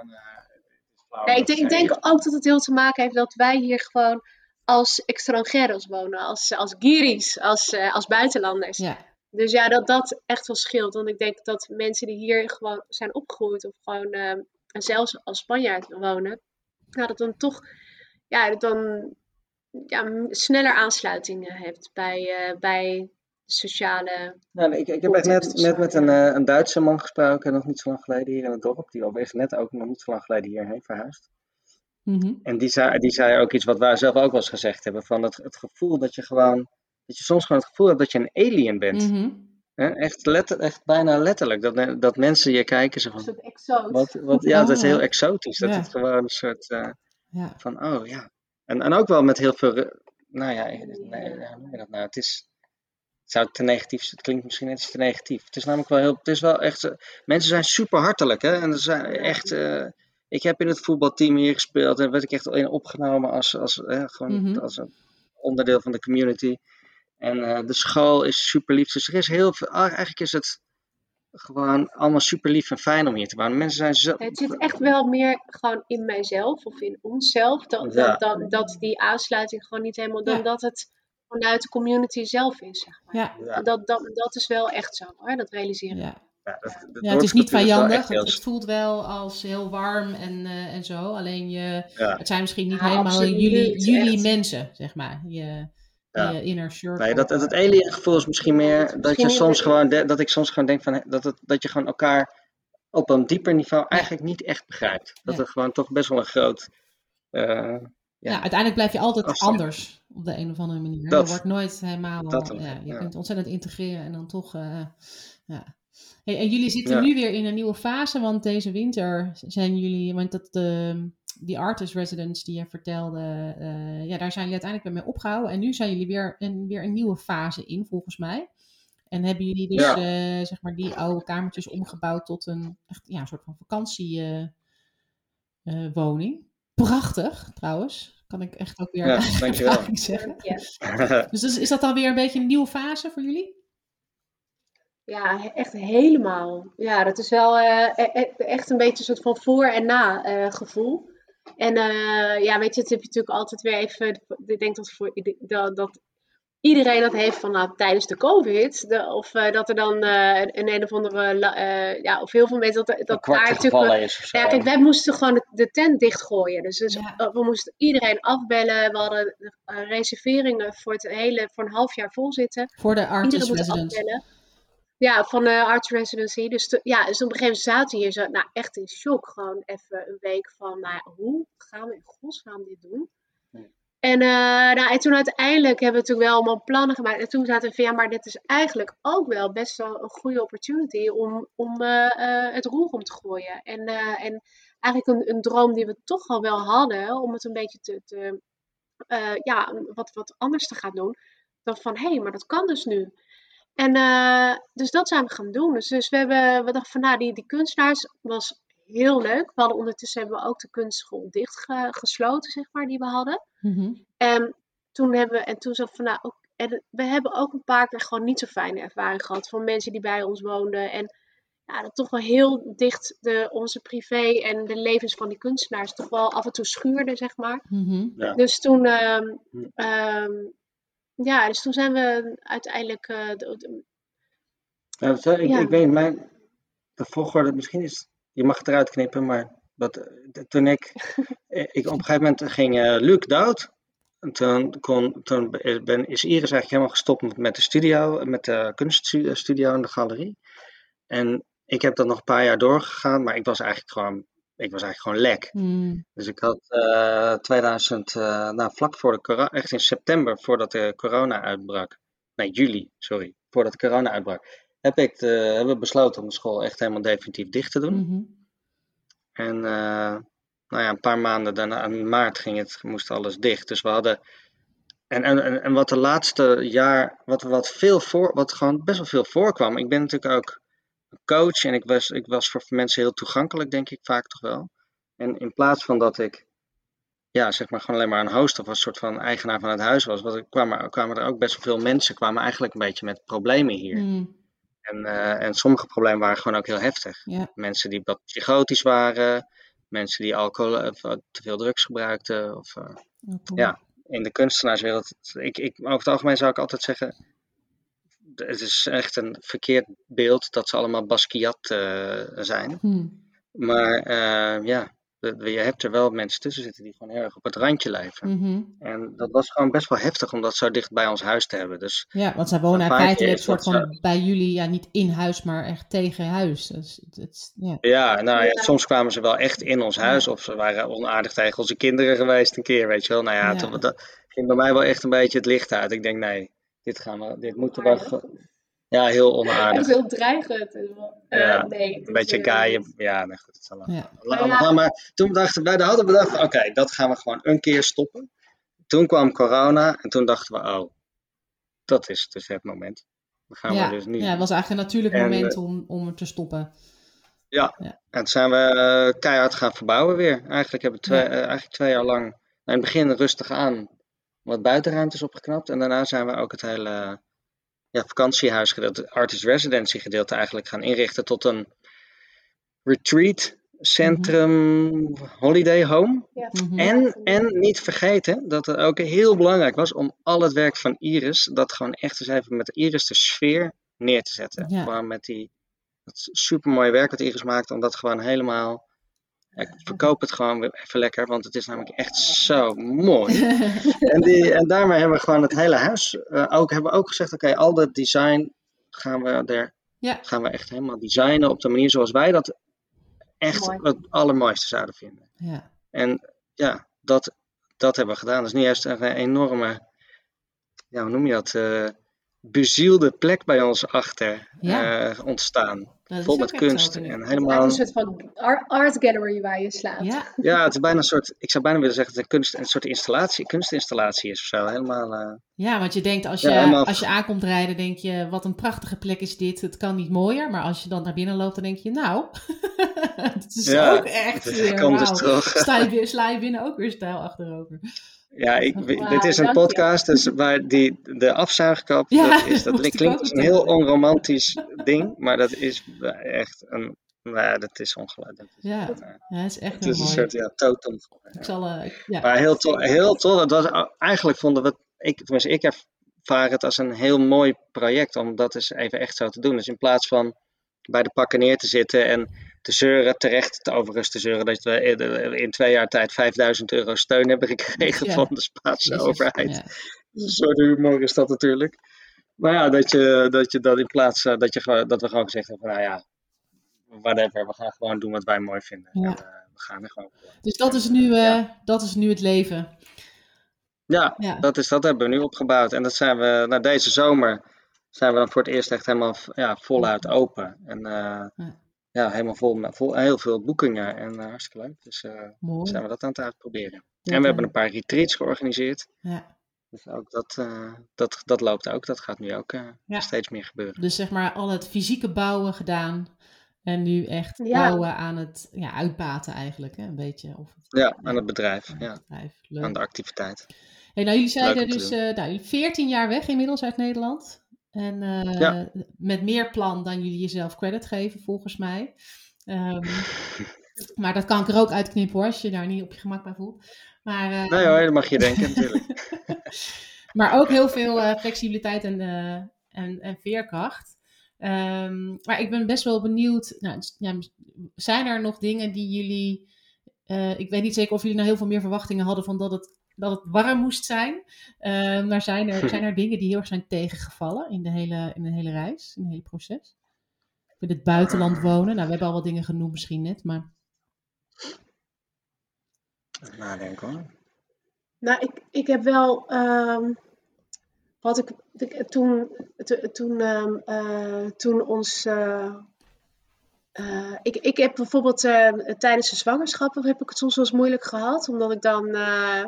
S3: Nee, ik, denk, ik denk ook dat het heel te maken heeft dat wij hier gewoon als extranjeros wonen, als, als giris, als, eh, als buitenlanders.
S1: ja,
S3: Dus ja, dat dat echt wel scheelt. Want ik denk dat mensen die hier gewoon zijn opgegroeid of gewoon eh, zelfs als Spanjaard wonen, nou, dat dan toch ja, dat dan ja, sneller aansluitingen hebt bij, eh, bij sociale.
S2: Nou, nee, ik, ik heb echt net, net met een, eh, een Duitse man gesproken, nog niet zo lang geleden hier in het dorp. Die al echt net ook nog niet zo lang geleden hierheen verhuisd.
S1: mhm,
S2: En die zei, die zei ook iets wat wij zelf ook wel eens gezegd hebben. Van het, het gevoel dat je gewoon, dat je soms gewoon het gevoel hebt dat je een alien bent.
S1: mhm.
S2: Echt, letter, echt bijna letterlijk. Dat, dat mensen je kijken zo
S3: Een
S2: van, wat, wat, ja, dat is heel exotisch. Dat
S1: Ja.
S2: het gewoon een soort eh,
S1: ja.
S2: van, oh ja. En, en ook wel met heel veel, nou ja, nee, hoe noem je dat nou? Het is, het zou te negatief zijn. Het klinkt misschien net te negatief. Het is namelijk wel heel, het is wel echt, eh, mensen zijn super hartelijk hè. En er zijn echt, eh, ik heb in het voetbalteam hier gespeeld en werd ik echt in opgenomen als, als, eh, gewoon
S1: Mhm.
S2: als een onderdeel van de community. En eh, de school is super lief. Dus er is heel veel, ah, eigenlijk is het gewoon allemaal super lief en fijn om hier te wonen. Mensen zijn zo,
S3: Het zit echt wel meer gewoon in mijzelf of in onszelf. Dat,
S2: Ja.
S3: dat, dat, dat die aansluiting gewoon niet helemaal. Dan
S1: Ja.
S3: dat het vanuit de community zelf is. Zeg maar.
S1: Ja,
S2: ja.
S3: Dat, dat, dat is wel echt zo hoor, dat realiseren.
S1: ja.
S2: Ja, dat, dat
S1: Ja, het is niet vijandig. Het, het voelt wel als heel warm en, eh, en zo. Alleen je,
S2: Ja.
S1: het zijn misschien niet
S3: Ja,
S1: helemaal jullie, jullie mensen, zeg maar. Je,
S2: Ja.
S1: je inner circle.
S2: Nee, dat, het alien gevoel is misschien meer dat je soms gewoon, de- dat ik soms gewoon denk van, dat, het, dat je gewoon elkaar op een dieper niveau eigenlijk niet echt begrijpt. Dat er gewoon toch best wel een groot, eh,
S1: ja.
S2: ja.
S1: uiteindelijk blijf je altijd
S2: Afstand.
S1: anders op de een of andere manier.
S2: Dat-
S1: je wordt nooit helemaal.
S2: dat
S1: ja, je kunt ontzettend integreren en dan toch. eh, ja. Hey, en jullie zitten nu weer in een nieuwe fase, want deze winter zijn jullie, want dat de, die artist residence die je vertelde, eh, ja, daar zijn jullie uiteindelijk weer mee opgehouden. En nu zijn jullie weer een, weer een nieuwe fase in, volgens mij. En hebben jullie dus,
S2: Ja.
S1: eh, zeg maar, die oude kamertjes omgebouwd tot een, echt, ja, een soort van vakantiewoning. Prachtig, trouwens. Kan ik echt ook weer
S2: Ja, [laughs] dankjewel.
S1: zeggen.
S3: Ja. [laughs]
S1: Dus is, is dat dan weer een beetje een nieuwe fase voor jullie?
S3: Ja, echt helemaal. Ja, dat is wel eh, e- e- echt een beetje een soort van voor- en na eh, gevoel. En eh, ja, weet je, het heb je natuurlijk altijd weer even. Ik denk dat, voor, dat, dat iedereen dat heeft van nou, tijdens de COVID. De, of eh, dat er dan eh, een, een, of andere. eh, ja, of heel veel mensen. Dat, dat daar natuurlijk.
S2: gevallen is of zo.
S3: Ja, kijk, wij moesten gewoon de, de tent dichtgooien. Dus, dus
S1: Ja.
S3: we moesten iedereen afbellen. We hadden reserveringen voor het hele, voor een half jaar vol zitten.
S1: Voor de artist
S3: Iedereen moet
S1: residence.
S3: afbellen. Ja, van de Arts Residency. Dus, te- ja, dus op een gegeven moment zaten we hier zo, nou echt in shock. Gewoon even een week van, nou, hoe gaan we in godsnaam dit doen?
S2: Nee.
S3: En, eh, nou, en toen uiteindelijk hebben we toen wel allemaal plannen gemaakt. En toen zaten we van, ja, maar dit is eigenlijk ook wel best wel een goede opportunity om, om eh, eh, het roer om te gooien. En, eh, en eigenlijk een, een droom die we toch al wel hadden, om het een beetje te, te eh, ja, wat, wat anders te gaan doen. Dan van, hé, hey, maar dat kan dus nu. En eh, dus dat zijn we gaan doen. Dus, dus we, hebben, we dachten van, nou, die, die kunstenaars was heel leuk. We hadden ondertussen hebben we ook de kunstschool dichtgesloten, zeg maar, die we hadden.
S1: Mhm.
S3: En toen hebben we, en toen zat van, nou, ook, en we hebben ook een paar keer gewoon niet zo fijne ervaring gehad van mensen die bij ons woonden. En ja, dat toch wel heel dicht de, onze privé en de levens van die kunstenaars toch wel af en toe schuurde, zeg maar.
S1: Mhm.
S2: Ja.
S3: Dus toen, ehm,
S2: Hm.
S3: Ja, dus toen zijn we uiteindelijk, eh, de- de-
S2: ik,
S3: Ja.
S2: ik weet, mijn, de volgorde, misschien is, je mag het eruit knippen, maar dat, eh, toen ik, [laughs] eh, ik, op een gegeven moment ging eh, Luc dood. En toen, kon, toen ben, is Iris eigenlijk helemaal gestopt met, met de studio, met de kunststudio en de galerie. En ik heb dat nog een paar jaar doorgegaan, maar ik was eigenlijk gewoon, ik was eigenlijk gewoon lek.
S1: Mm.
S2: Dus ik had eh 2000, eh, nou vlak voor de corona, echt in september, voordat de corona uitbrak. Nee, juli, sorry, voordat de corona uitbrak. Heb ik de, hebben we besloten om de school echt helemaal definitief dicht te doen.
S1: Mhm.
S2: En eh, nou ja, een paar maanden daarna, in maart ging het, moest alles dicht. Dus we hadden. En, en, en wat de laatste jaar, wat, wat, veel voor, wat gewoon best wel veel voorkwam. Ik ben natuurlijk ook coach en ik was, ik was voor mensen heel toegankelijk, denk ik vaak toch wel. En in plaats van dat ik, ja, zeg maar gewoon alleen maar een host of een soort van eigenaar van het huis was, kwamen, kwamen er ook best wel veel mensen, kwamen eigenlijk een beetje met problemen hier.
S1: Mm.
S2: En, eh, en sommige problemen waren gewoon ook heel heftig. Mensen die wat psychotisch waren, mensen die alcohol of eh, te veel drugs gebruikten. Of, eh,
S1: Oh.
S2: Ja. in de kunstenaarswereld, ik, ik, over het algemeen zou ik altijd zeggen, het is echt een verkeerd beeld dat ze allemaal Basquiat eh, zijn.
S1: Hm.
S2: Maar eh, ja, je hebt er wel mensen tussen zitten die gewoon heel erg op het randje leven.
S1: Mhm.
S2: En dat was gewoon best wel heftig om dat zo dicht bij ons huis te hebben. Dus
S1: Ja, want zij wonen feitelijk
S2: keer
S1: soort van bij jullie, ja, niet in huis, maar echt tegen huis. Dus, ja.
S2: Ja, nou ja, soms kwamen ze wel echt in ons huis. Of ze waren onaardig tegen onze kinderen geweest een keer, weet je wel. Nou ja,
S1: Ja.
S2: toen, dat ging bij mij wel echt een beetje het licht uit. Ik denk, nee, dit gaan we, dit moeten we... Ja, heel [laughs] onaardig.
S3: heel dreigend. Eh,
S2: Ja,
S3: nee,
S2: Een beetje
S3: eh,
S2: kaaien. Ja, nee, goed, het zal.
S1: Ja.
S2: We
S3: Ja.
S2: gaan. Maar toen dachten wij, daar hadden we bedacht, oké, dat gaan we gewoon een keer stoppen. Toen kwam corona en toen dachten we, oh, dat is dus het moment. Dan gaan
S1: Ja.
S2: we dus nu.
S1: ja, het was eigenlijk een natuurlijk
S2: En,
S1: moment om, om er te stoppen.
S2: En toen zijn we eh, keihard gaan verbouwen weer. Eigenlijk hebben we twee,
S1: Ja.
S2: eh, eigenlijk twee jaar lang, in het begin rustig aan, wat buitenruimtes opgeknapt. En daarna zijn we ook het hele ja, vakantiehuis gedeelte, het artist residency gedeelte eigenlijk gaan inrichten tot een retreat centrum holiday home.
S3: Ja,
S1: Mhm.
S2: En, en niet vergeten dat het ook heel belangrijk was om al het werk van Iris, dat gewoon echt eens even met Iris de sfeer neer te zetten.
S1: Ja.
S2: Gewoon met die Dat super mooi werk wat Iris maakt, om dat gewoon helemaal. Ik verkoop het gewoon even lekker, want het is namelijk echt zo mooi. [laughs] en, die, en daarmee hebben we gewoon het hele huis. eh, ook, hebben we ook gezegd: oké, al dat design gaan we, er,
S1: Ja.
S2: gaan we echt helemaal designen op de manier zoals wij dat echt
S3: Mooi.
S2: het allermooiste zouden vinden.
S1: ja.
S2: En ja, dat, dat hebben we gedaan. Dat is nu juist een enorme, ja, hoe noem je dat? eh bezielde plek bij ons achter
S1: Ja.
S2: eh, ontstaan. Vol met kunst en
S3: Het
S2: helemaal.
S3: is een soort van ar- art gallery waar je slaapt.
S1: Ja, [laughs]
S2: Ja, het is bijna een soort, ik zou bijna willen zeggen dat het een, kunst, een soort installatie, kunstinstallatie is of zo. Helemaal, eh,
S1: ja, want je denkt als je,
S2: Ja, helemaal-
S1: als je aankomt rijden, denk je, wat een prachtige plek is dit. Het kan niet mooier. Maar als je dan naar binnen loopt, dan denk je, nou, [laughs] het is
S2: Ja,
S1: ook echt
S2: het
S1: weer,
S2: kan dus toch.
S1: Je, sla je binnen ook weer stijl achterover.
S2: Ja, ik, dit is een
S3: je.
S2: podcast, dus waar die, de afzuigkap,
S1: Ja,
S2: dat, is,
S1: dat [laughs]
S2: dat klinkt als een heel onromantisch ding, maar dat is echt een, nou ja, dat is ongelooflijk. Dat
S1: Ja,
S2: eh,
S1: ja dat is echt
S2: het is een soort, ja, totem.
S1: Ik zal, eh, ja.
S2: Maar heel tof, heel tof. Het was, eigenlijk vonden we ik, tenminste ik ervaar het als een heel mooi project om dat eens even echt zo te doen. Dus in plaats van bij de pakken neer te zitten en te zeuren, terecht te overigens te zeuren, dat we in- twee jaar tijd 5000 euro steun hebben gekregen
S1: Ja.
S2: van de Spaanse overheid. Een soort humor is dat natuurlijk. Maar ja, dat je dat, je in plaats eh, dat, je, dat we gewoon gezegd hebben van nou ja, whatever, we gaan gewoon doen wat wij mooi vinden.
S1: Ja.
S2: En, eh, we gaan er gewoon.
S1: Dus dat is, nu, eh,
S2: Ja.
S1: dat is nu het leven.
S2: Ja,
S1: Ja.
S2: Dat, is, dat hebben we nu opgebouwd. En dat zijn we, nou, deze zomer zijn we dan voor het eerst echt helemaal ja, voluit open. En
S1: Ja.
S2: helemaal vol met vol, heel veel boekingen. En eh, hartstikke leuk. Dus eh,
S1: Mooi.
S2: zijn we dat aan het uitproberen.
S1: Ja,
S2: en we
S1: ja.
S2: hebben een paar retreats georganiseerd.
S1: Ja.
S2: Dus ook dat, eh, dat, dat loopt ook. Dat gaat nu ook eh,
S1: Ja.
S2: steeds meer gebeuren.
S1: Dus zeg maar al het fysieke bouwen gedaan. En nu echt
S3: Ja.
S1: bouwen aan het ja, uitbaten eigenlijk. Hè? Een beetje. Of het,
S2: Ja, aan het bedrijf.
S1: aan
S2: Ja,
S1: het bedrijf. Leuk.
S2: aan de activiteit.
S1: Hey, nou, jullie zeiden dus eh nou, jullie 14 jaar weg inmiddels uit Nederland. En eh,
S2: Ja.
S1: met meer plan dan jullie jezelf credit geven, volgens mij. Ehm, [laughs] maar dat kan ik er ook uitknippen hoor, als je daar niet op je gemak bij voelt. Maar, eh,
S2: Nee hoor, dat mag je denken natuurlijk. [laughs]
S1: maar ook heel veel eh, flexibiliteit en, en, en veerkracht. Ehm, maar ik ben best wel benieuwd. Nou, ja, zijn er nog dingen die jullie. ik weet niet zeker of jullie nou heel veel meer verwachtingen hadden van dat het, dat het warm moest zijn. Eh, maar zijn er, [laughs] zijn er dingen die heel erg zijn tegengevallen in de hele, in de hele reis, in het hele proces? In het buitenland wonen. Nou, we hebben al wat dingen genoemd misschien net, maar.
S2: Even Nadenken hoor.
S3: Nou, ik, ik heb wel. ehm, wat ik, ik- toen, to- toen, ehm, eh, toen ons. eh, eh, ik, ik heb bijvoorbeeld eh, tijdens de zwangerschap heb ik het soms wel eens moeilijk gehad, omdat ik dan eh,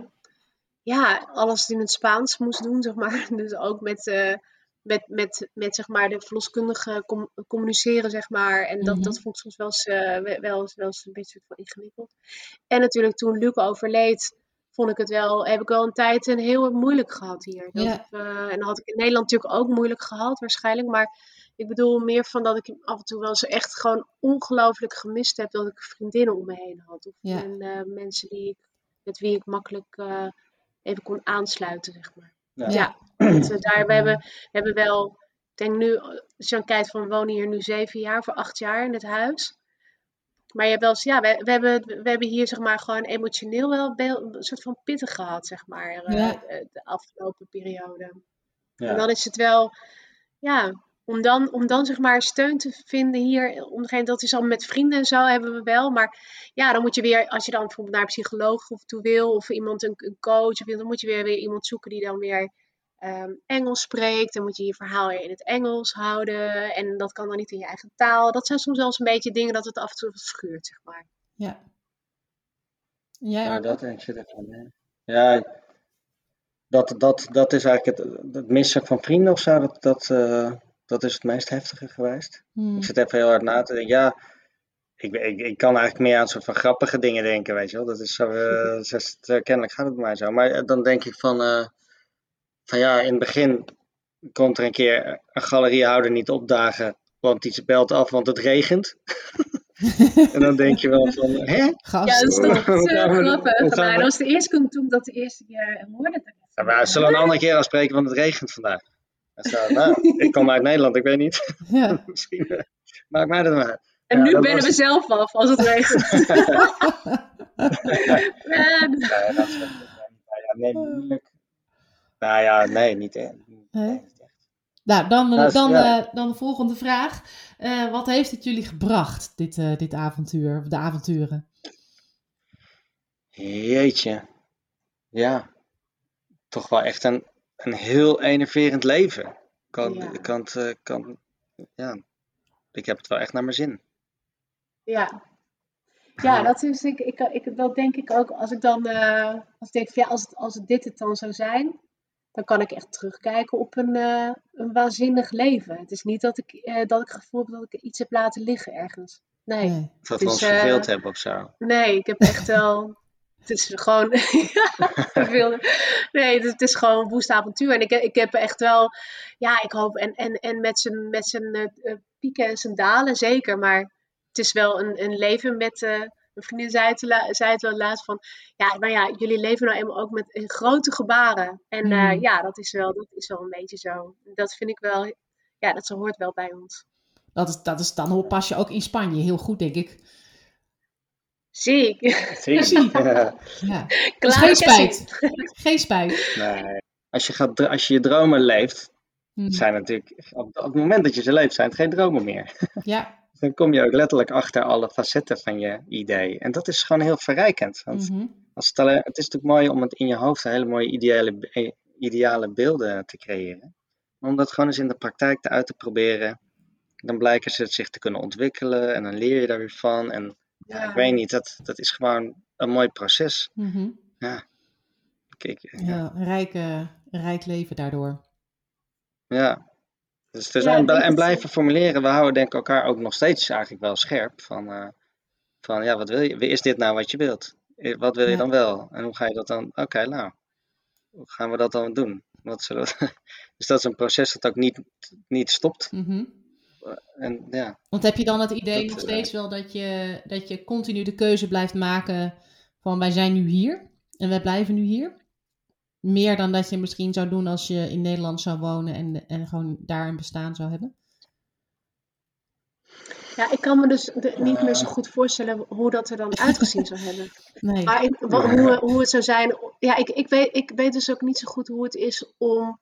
S3: ja, alles in het Spaans moest doen, zeg maar. [laughs] Dus ook met, eh, met, met, met zeg maar, de verloskundige com- communiceren, zeg maar. En dat,
S1: Mhm.
S3: dat vond ik soms wel eens, eh, wel, wel, eens- wel eens een beetje van ingewikkeld. En natuurlijk toen Luc overleed, vond ik het wel, heb ik wel een tijd een heel moeilijk gehad hier. Dat, eh, en dat had ik in Nederland natuurlijk ook moeilijk gehad, waarschijnlijk. Maar ik bedoel meer van dat ik af en toe wel eens echt gewoon ongelooflijk gemist heb dat ik vriendinnen om me heen had. Of en, mensen die ik, met wie ik makkelijk even kon aansluiten, zeg maar.
S2: Ja.
S3: Ja, want, eh, daar, we, hebben, we hebben wel, ik denk nu, als je dan kijkt van we wonen hier nu zeven jaar, voor acht jaar in het huis. Maar je hebt wel eens, ja, we, we, hebben, we hebben hier zeg maar gewoon emotioneel wel een soort van pittig gehad, zeg maar, eh,
S1: Ja.
S3: de, de afgelopen periode.
S2: Ja.
S3: En dan is het wel, ja, om dan, om dan zeg maar steun te vinden hier, om degene, dat is al met vrienden en zo hebben we wel. Maar ja, dan moet je weer, als je dan bijvoorbeeld naar een psycholoog of toe wil, of iemand, een, een coach, of, dan moet je weer, weer iemand zoeken die dan weer ehm, Engels spreekt. Dan moet je je verhaal weer in het Engels houden. En dat kan dan niet in je eigen taal. Dat zijn soms wel eens een beetje dingen dat het af en toe wat schuurt, zeg maar.
S1: Ja. Jij,
S2: Ja, dat ik zit even mee. Ja, dat, dat, dat is eigenlijk het, het missen van vrienden of zo. Dat, dat, eh, dat is het meest heftige geweest.
S1: Hmm.
S2: Ik zit even heel hard na te denken. Ja, ik, ik, ik kan eigenlijk meer aan soort van grappige dingen denken, weet je wel. Dat is zo, [laughs] zo- kennelijk gaat het bij mij zo. Maar eh, dan denk ik van, eh, van ja, in het begin komt er een keer een galeriehouder niet opdagen, want die belt af, want het regent. [laughs] en dan denk je wel van, hè?
S1: Gast.
S3: Ja, dat is toch [laughs] grappig. Maar dat was de eerste keer toen ik dat de eerste keer hoorde.
S2: Ja, maar we zullen een andere keer afspreken, want het regent vandaag. En nou, [laughs] ik kom uit Nederland, ik weet niet.
S1: Ja. [laughs]
S2: Misschien, eh, Maakt mij dat maar.
S3: En
S2: Ja,
S3: nu bellen
S2: was-
S3: we zelf af als het regent. [laughs] Ja,
S2: Nee, dat is nou ja, nee, moeilijk. Nou ja, nee, niet echt.
S1: Nee? Nou, dan,
S2: Nou,
S1: dan,
S2: ja.
S1: eh, dan de volgende vraag. Eh, wat heeft het jullie gebracht, dit, eh, dit avontuur, of de avonturen?
S2: Jeetje. Ja. Toch wel echt een, een heel enerverend leven. Kan,
S3: Ja.
S2: kan, eh, kan, ja. Ik heb het wel echt naar mijn zin.
S3: ja. Ja, dat is ik, ik, ik, dat denk ik ook. Als ik dan eh, als ik denk van ja, als, het, als dit het dan zou zijn, dan kan ik echt terugkijken op een, eh, een waanzinnig leven. Het is niet dat ik, eh, dat ik het gevoel heb dat ik iets heb laten liggen ergens. Nee, nee,
S1: Nee.
S2: Dat
S3: Dus,
S2: we ons
S3: eh,
S2: verveeld hebben of zo.
S3: ik heb echt wel. Het is gewoon. [laughs] nee, het, is gewoon een woest avontuur. En ik, ik heb echt wel. Ja, ik hoop. En, en, en met zijn, met zijn eh, eh, pieken en zijn dalen zeker. Maar het is wel een, een leven met. eh mijn vriendin zei het, zei het wel laatst van. Ja, nou ja, jullie leven nou eenmaal ook met grote gebaren. En
S1: Hmm.
S3: ja, dat is, wel, dat is wel een beetje zo. Dat vind ik wel. Ja, dat hoort wel bij ons.
S1: Dat is, dat is, dan pas je ook in Spanje heel goed, denk ik.
S3: Zie ik.
S2: Zie.
S1: Zie.
S2: Ja.
S1: Ja. Dus
S3: Klaar,
S1: geen spijt. Geen spijt.
S2: Nee. Als je, gaat, als je je dromen leeft,
S1: Hm.
S2: zijn natuurlijk, op, op het moment dat je ze leeft, zijn het geen dromen meer. [laughs]
S1: Ja.
S2: Dan kom je ook letterlijk achter alle facetten van je idee. En dat is gewoon heel verrijkend. Want
S1: Mhm.
S2: als het, alleen, het is natuurlijk mooi om het in je hoofd hele mooie ideale, eh, ideale beelden te creëren. Maar om dat gewoon eens in de praktijk te uit te proberen, dan blijken ze zich te kunnen ontwikkelen en dan leer je daar weer van. En ja,
S3: Ja.
S2: ik weet niet, dat, dat is gewoon een mooi proces.
S1: Mhm.
S2: Kijk, ja.
S1: Ja, een rijk, eh, rijk leven daardoor.
S2: Ja. Dus er
S3: Ja, denk
S2: en
S3: het-
S2: blijven formuleren, we houden denk ik elkaar ook nog steeds eigenlijk wel scherp. Van, eh, van ja, wat wil je? Is dit nou wat je wilt? Eh, Wat wil je
S1: Ja.
S2: dan wel? En hoe ga je dat dan? Oké, nou, hoe gaan we dat dan doen? Wat zullen we... [laughs] Dus dat is een proces dat ook niet, niet stopt.
S1: Mhm.
S2: En ja,
S1: Want heb je dan het idee
S2: Dat,
S1: nog
S2: eh,
S1: steeds wel dat je, dat je continu de keuze blijft maken van wij zijn nu hier en wij blijven nu hier? Meer dan dat je misschien zou doen als je in Nederland zou wonen en, en gewoon daar een bestaan zou hebben?
S3: Ja, ik kan me dus de- niet meer zo goed voorstellen hoe dat er dan uitgezien zou hebben. [laughs]
S1: Nee.
S3: Maar ik, hoe, hoe het zou zijn. Ja, ik, ik, weet, ik weet dus ook niet zo goed hoe het is om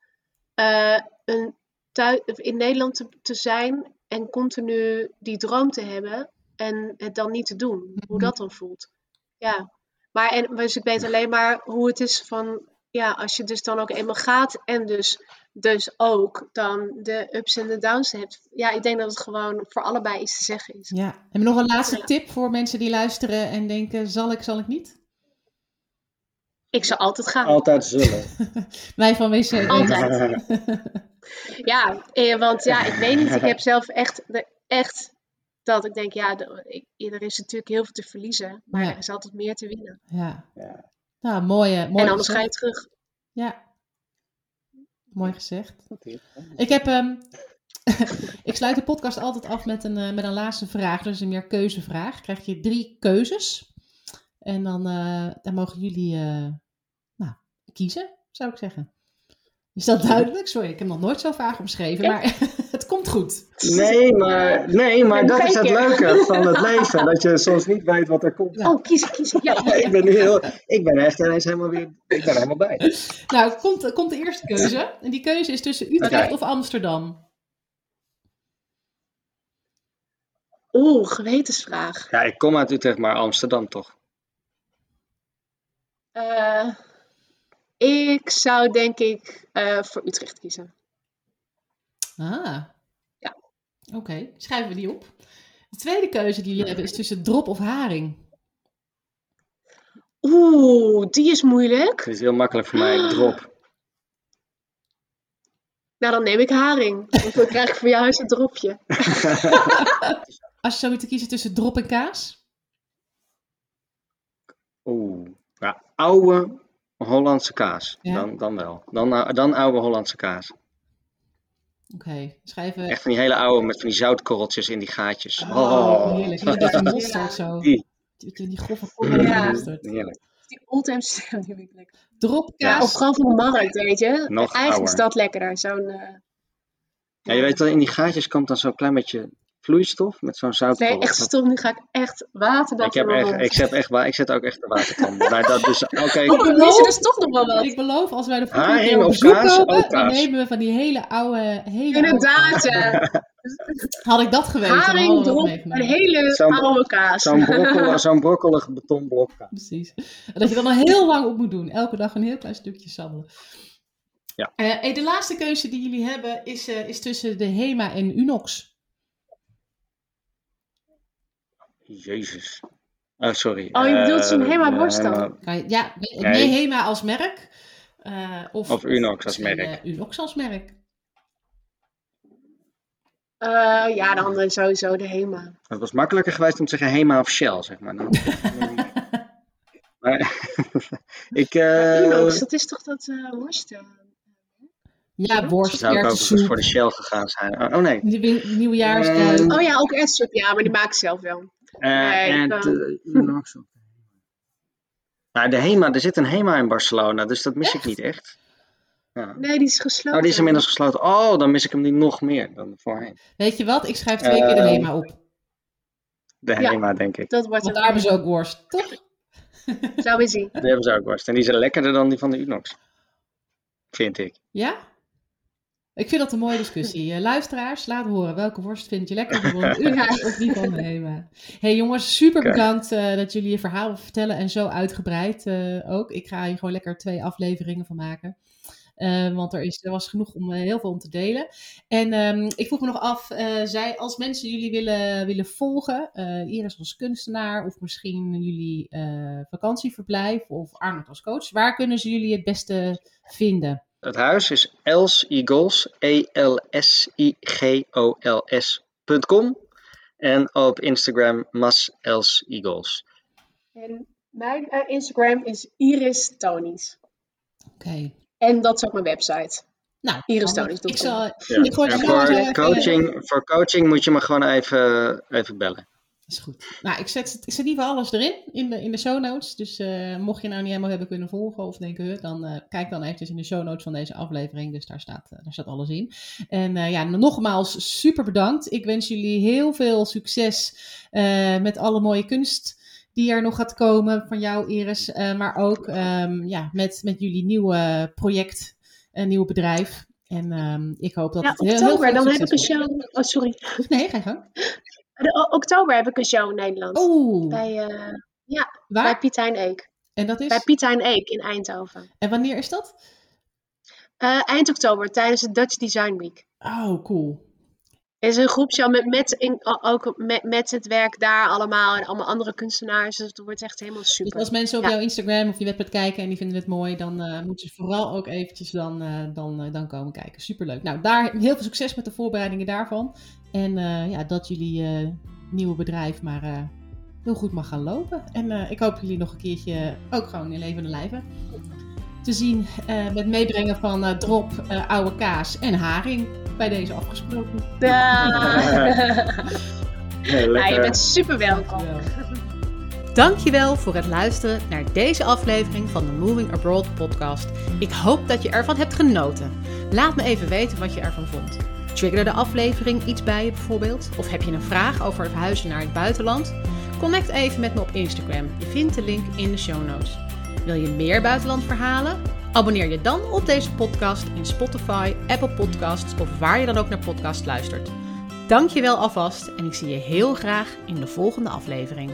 S3: eh, een in Nederland te, te zijn en continu die droom te hebben en het dan niet te doen. Hoe
S1: Mhm.
S3: dat dan voelt. Ja. Maar en, dus ik weet alleen maar hoe het is van. Ja, als je dus dan ook eenmaal gaat en dus, dus ook dan de ups en de downs hebt. Ja, ik denk dat het gewoon voor allebei iets te zeggen is.
S1: Ja. Heb je nog een laatste
S3: Ja.
S1: tip voor mensen die luisteren en denken zal ik, zal ik niet?
S3: Ik zou altijd gaan.
S2: altijd zullen. [laughs]
S1: Wij van WC.
S3: Altijd. [laughs] Ja, eh, want ja, ik weet niet. Ik heb [laughs] zelf echt, echt dat ik denk, ja, er is natuurlijk heel veel te verliezen. Maar
S1: Ja.
S3: er is altijd meer te winnen.
S1: Ja.
S2: Ja.
S1: Nou, mooie, mooi
S3: en anders ga je terug.
S1: Ja. Mooi gezegd. Ik heb. ehm, [laughs] ik sluit de podcast altijd af met een, eh, met een laatste vraag. Dus een meer keuzevraag. Krijg je drie keuzes. En dan, eh, dan mogen jullie eh, nou, kiezen, zou ik zeggen. Is dat duidelijk? Sorry, ik heb nog nooit zo vaag omschreven, maar [laughs] het komt goed.
S2: Nee, maar, nee, maar dat is het leuke van het leven. Dat je soms niet weet wat er komt.
S3: Oh, kiezen, kiezen. Ja, ja, [laughs]
S2: Ik ben nu heel, ik ben echt ineens helemaal weer, ik ben helemaal bij.
S1: Nou, komt, komt de eerste keuze. En die keuze is tussen Utrecht of Amsterdam.
S3: Oeh, gewetensvraag.
S2: Ja, ik kom uit Utrecht, maar Amsterdam toch.
S3: Eh, ik zou denk ik eh, voor Utrecht kiezen.
S1: Ah.
S3: Ja.
S1: Oké, schrijven we die op. De tweede keuze die jullie hebben is tussen drop of haring.
S3: Oeh, die is moeilijk.
S2: Het is heel makkelijk voor mij, drop. [gasps]
S3: Nou, dan neem ik haring. Want dan krijg ik voor jou eens een dropje. [laughs]
S1: Als je zou moeten kiezen tussen drop en kaas.
S2: Oeh, ja, oude Hollandse kaas.
S1: Ja.
S2: Dan, dan wel. Dan, dan oude Hollandse kaas.
S1: Oké, schrijven.
S2: Echt van die hele oude met van die zoutkorreltjes in die gaatjes.
S1: Oh,
S2: Oh,
S1: heerlijk. Beetje mosterd zo. [laughs]
S2: Die.
S1: Die, die grove korrel
S3: Ja.
S1: mosterd.
S2: Heerlijk.
S3: Die oldtime stijl die vind ik lekker.
S1: Drop,
S2: Ja.
S1: kaas.
S3: Of gewoon van de markt, weet je.
S2: Nog
S3: Eigenlijk is dat lekkerder. Zo'n... eh,
S2: Ja, je weet wel, in die gaatjes komt dan zo'n klein beetje vloeistof met zo'n zoutkorrel.
S3: Nee, echt stop. Nu ga ik echt water
S2: Ik, heb echt, ik, zet echt, ik zet ook echt de watertanden. maar dat dus, [laughs] oké.
S3: Oh, dan is er dus toch nog wel wat.
S1: Ik beloof, als wij de volgende keer op bezoek
S2: kaas?
S1: komen,
S2: Ook
S1: dan
S2: kaas.
S1: nemen we van die hele oude... Hele
S3: Inderdaad,
S1: oude. [laughs] Had ik dat geweten, dan
S3: Haring
S1: dat meegenomen.
S3: een hele
S2: Zo'n-
S3: oude kaas.
S2: Zo'n brokkelig, [laughs] zo'n brokkelig betonblok.
S1: Precies. En dat je dan al heel lang op moet doen. Elke dag een heel klein stukje sabbelen.
S2: Ja.
S1: Eh, hey, de laatste keuze die jullie hebben is, eh, is tussen de HEMA en Unox.
S2: Jezus. Oh, sorry.
S3: Oh, je bedoelt zo'n
S2: Eh,
S3: Hema
S2: eh,
S3: borstel?
S2: Hema-
S1: Kan je- Ja, nee, HEMA als merk. eh, of,
S2: Of Unox als merk.
S1: eh, Unox als merk.
S3: Eh, ja, dan eh, sowieso de HEMA.
S2: Het was makkelijker geweest om te zeggen Hema of Shell, zeg maar. Dan. [laughs] maar [laughs] ik, eh,
S3: Unox, dat is toch dat eh worsten?
S1: Ja, worst,
S2: zou ik ook voor de Shell gegaan zijn. Oh, oh, nee.
S1: nieuwe- nieuwjaarsduik.
S2: Eh,
S3: Oh ja, ook erwtensoep. Ja, maar die maak ik zelf wel.
S2: Eh,
S3: Nee,
S2: en
S3: eh,
S2: de- [laughs] Unox Nou, de Hema, er zit een Hema in Barcelona, dus dat mis ik niet echt. Ja.
S3: Nee, die is gesloten.
S2: Oh, die is inmiddels gesloten. Oh, dan mis ik hem niet nog meer dan voorheen.
S1: Weet je wat? Ik schrijf twee keer de
S2: Eh,
S1: HEMA op.
S2: De
S3: Ja.
S2: Hema, denk ik.
S3: Dat wordt
S1: Want daar hebben ze ook worst, toch?
S3: Zou we zien.
S2: Die hebben ze ook worst. En die zijn lekkerder dan die van de Unox. Vind ik.
S1: Ja? Ik vind dat een mooie discussie. [laughs] Eh, luisteraars, laat horen. Welke worst vind je [laughs] van de Unox of die van HEMA? hey jongens, super bedankt eh, dat jullie je verhaal vertellen en zo uitgebreid eh, ook. Ik ga hier gewoon lekker twee afleveringen van maken. Want er, is, er was genoeg om heel veel om te delen. En ehm, ik vroeg me nog af, zij, als mensen jullie willen, willen volgen, Iris als kunstenaar of misschien jullie vakantieverblijf of Arnold als coach, waar kunnen ze jullie het beste vinden?
S2: Het huis is Els Eagles, E-L-S-I-G-O-L-S.com. En op Instagram Mas Els Eagles.
S3: En mijn eh, Instagram is Iris Tonies.
S1: Oké.
S3: En dat is ook mijn website.
S1: Nou,
S3: Iris Tonis,
S1: Ik zal,
S2: Ja.
S1: ik
S2: voor coaching, voor coaching moet je me gewoon even, even bellen.
S1: Is goed. Nou, ik zet, ik zet in ieder geval alles erin, in de, in de show notes. Dus eh, mocht je nou niet helemaal hebben kunnen volgen of denken, dan eh, kijk dan eventjes in de show notes van deze aflevering. Dus daar staat, eh, daar staat alles in. En ja, nogmaals, super bedankt. Ik wens jullie heel veel succes met alle mooie kunst die er nog gaat komen van jou, Iris. Maar ook ehm, ja, met, met jullie nieuwe project, een nieuw bedrijf. En ehm, ik hoop dat
S3: Ja,
S1: het heel, heel
S3: oktober, dan heb ik een show. Oh, sorry.
S1: Nee, ga je gang.
S3: De, oktober heb ik een show in Nederland. Bij, eh, bij
S1: waar?
S3: Piet Hein Eek.
S1: En dat is?
S3: Bij Eek in Eindhoven.
S1: En wanneer is dat?
S3: Eh, eind oktober, tijdens de Dutch Design Week.
S1: Oh, cool.
S3: Er is een groepshow met, met, in, ook met, met het werk daar allemaal en allemaal andere kunstenaars. Dus het wordt echt helemaal
S1: Dus
S3: super.
S1: als mensen op
S3: Ja.
S1: jouw Instagram of je website kijken en die vinden het mooi, dan eh, moeten ze vooral ook eventjes dan, eh, dan, eh, dan komen kijken. Superleuk. Nou, daar heel veel succes met de voorbereidingen daarvan. En ja, dat jullie nieuwe bedrijf maar heel goed mag gaan lopen. En ik hoop jullie nog een keertje ook gewoon in levende lijven te zien met meebrengen van drop, oude kaas en haring. Bij deze afgesproken.
S3: Ja. [laughs]
S2: Ja,
S3: je bent super welkom.
S4: Dankjewel. Voor het luisteren naar deze aflevering van de Moving Abroad podcast. Ik hoop dat je ervan hebt genoten. Laat me even weten wat je ervan vond. Triggerde de aflevering iets bij je bijvoorbeeld? Of heb je een vraag over het verhuizen naar het buitenland? Connect even met me op Instagram. Je vindt de link in de show notes. Wil je meer buitenlandverhalen? Abonneer je dan op deze podcast in Spotify, Apple Podcasts of waar je dan ook naar podcast luistert. Dank je wel alvast en ik zie je heel graag in de volgende aflevering.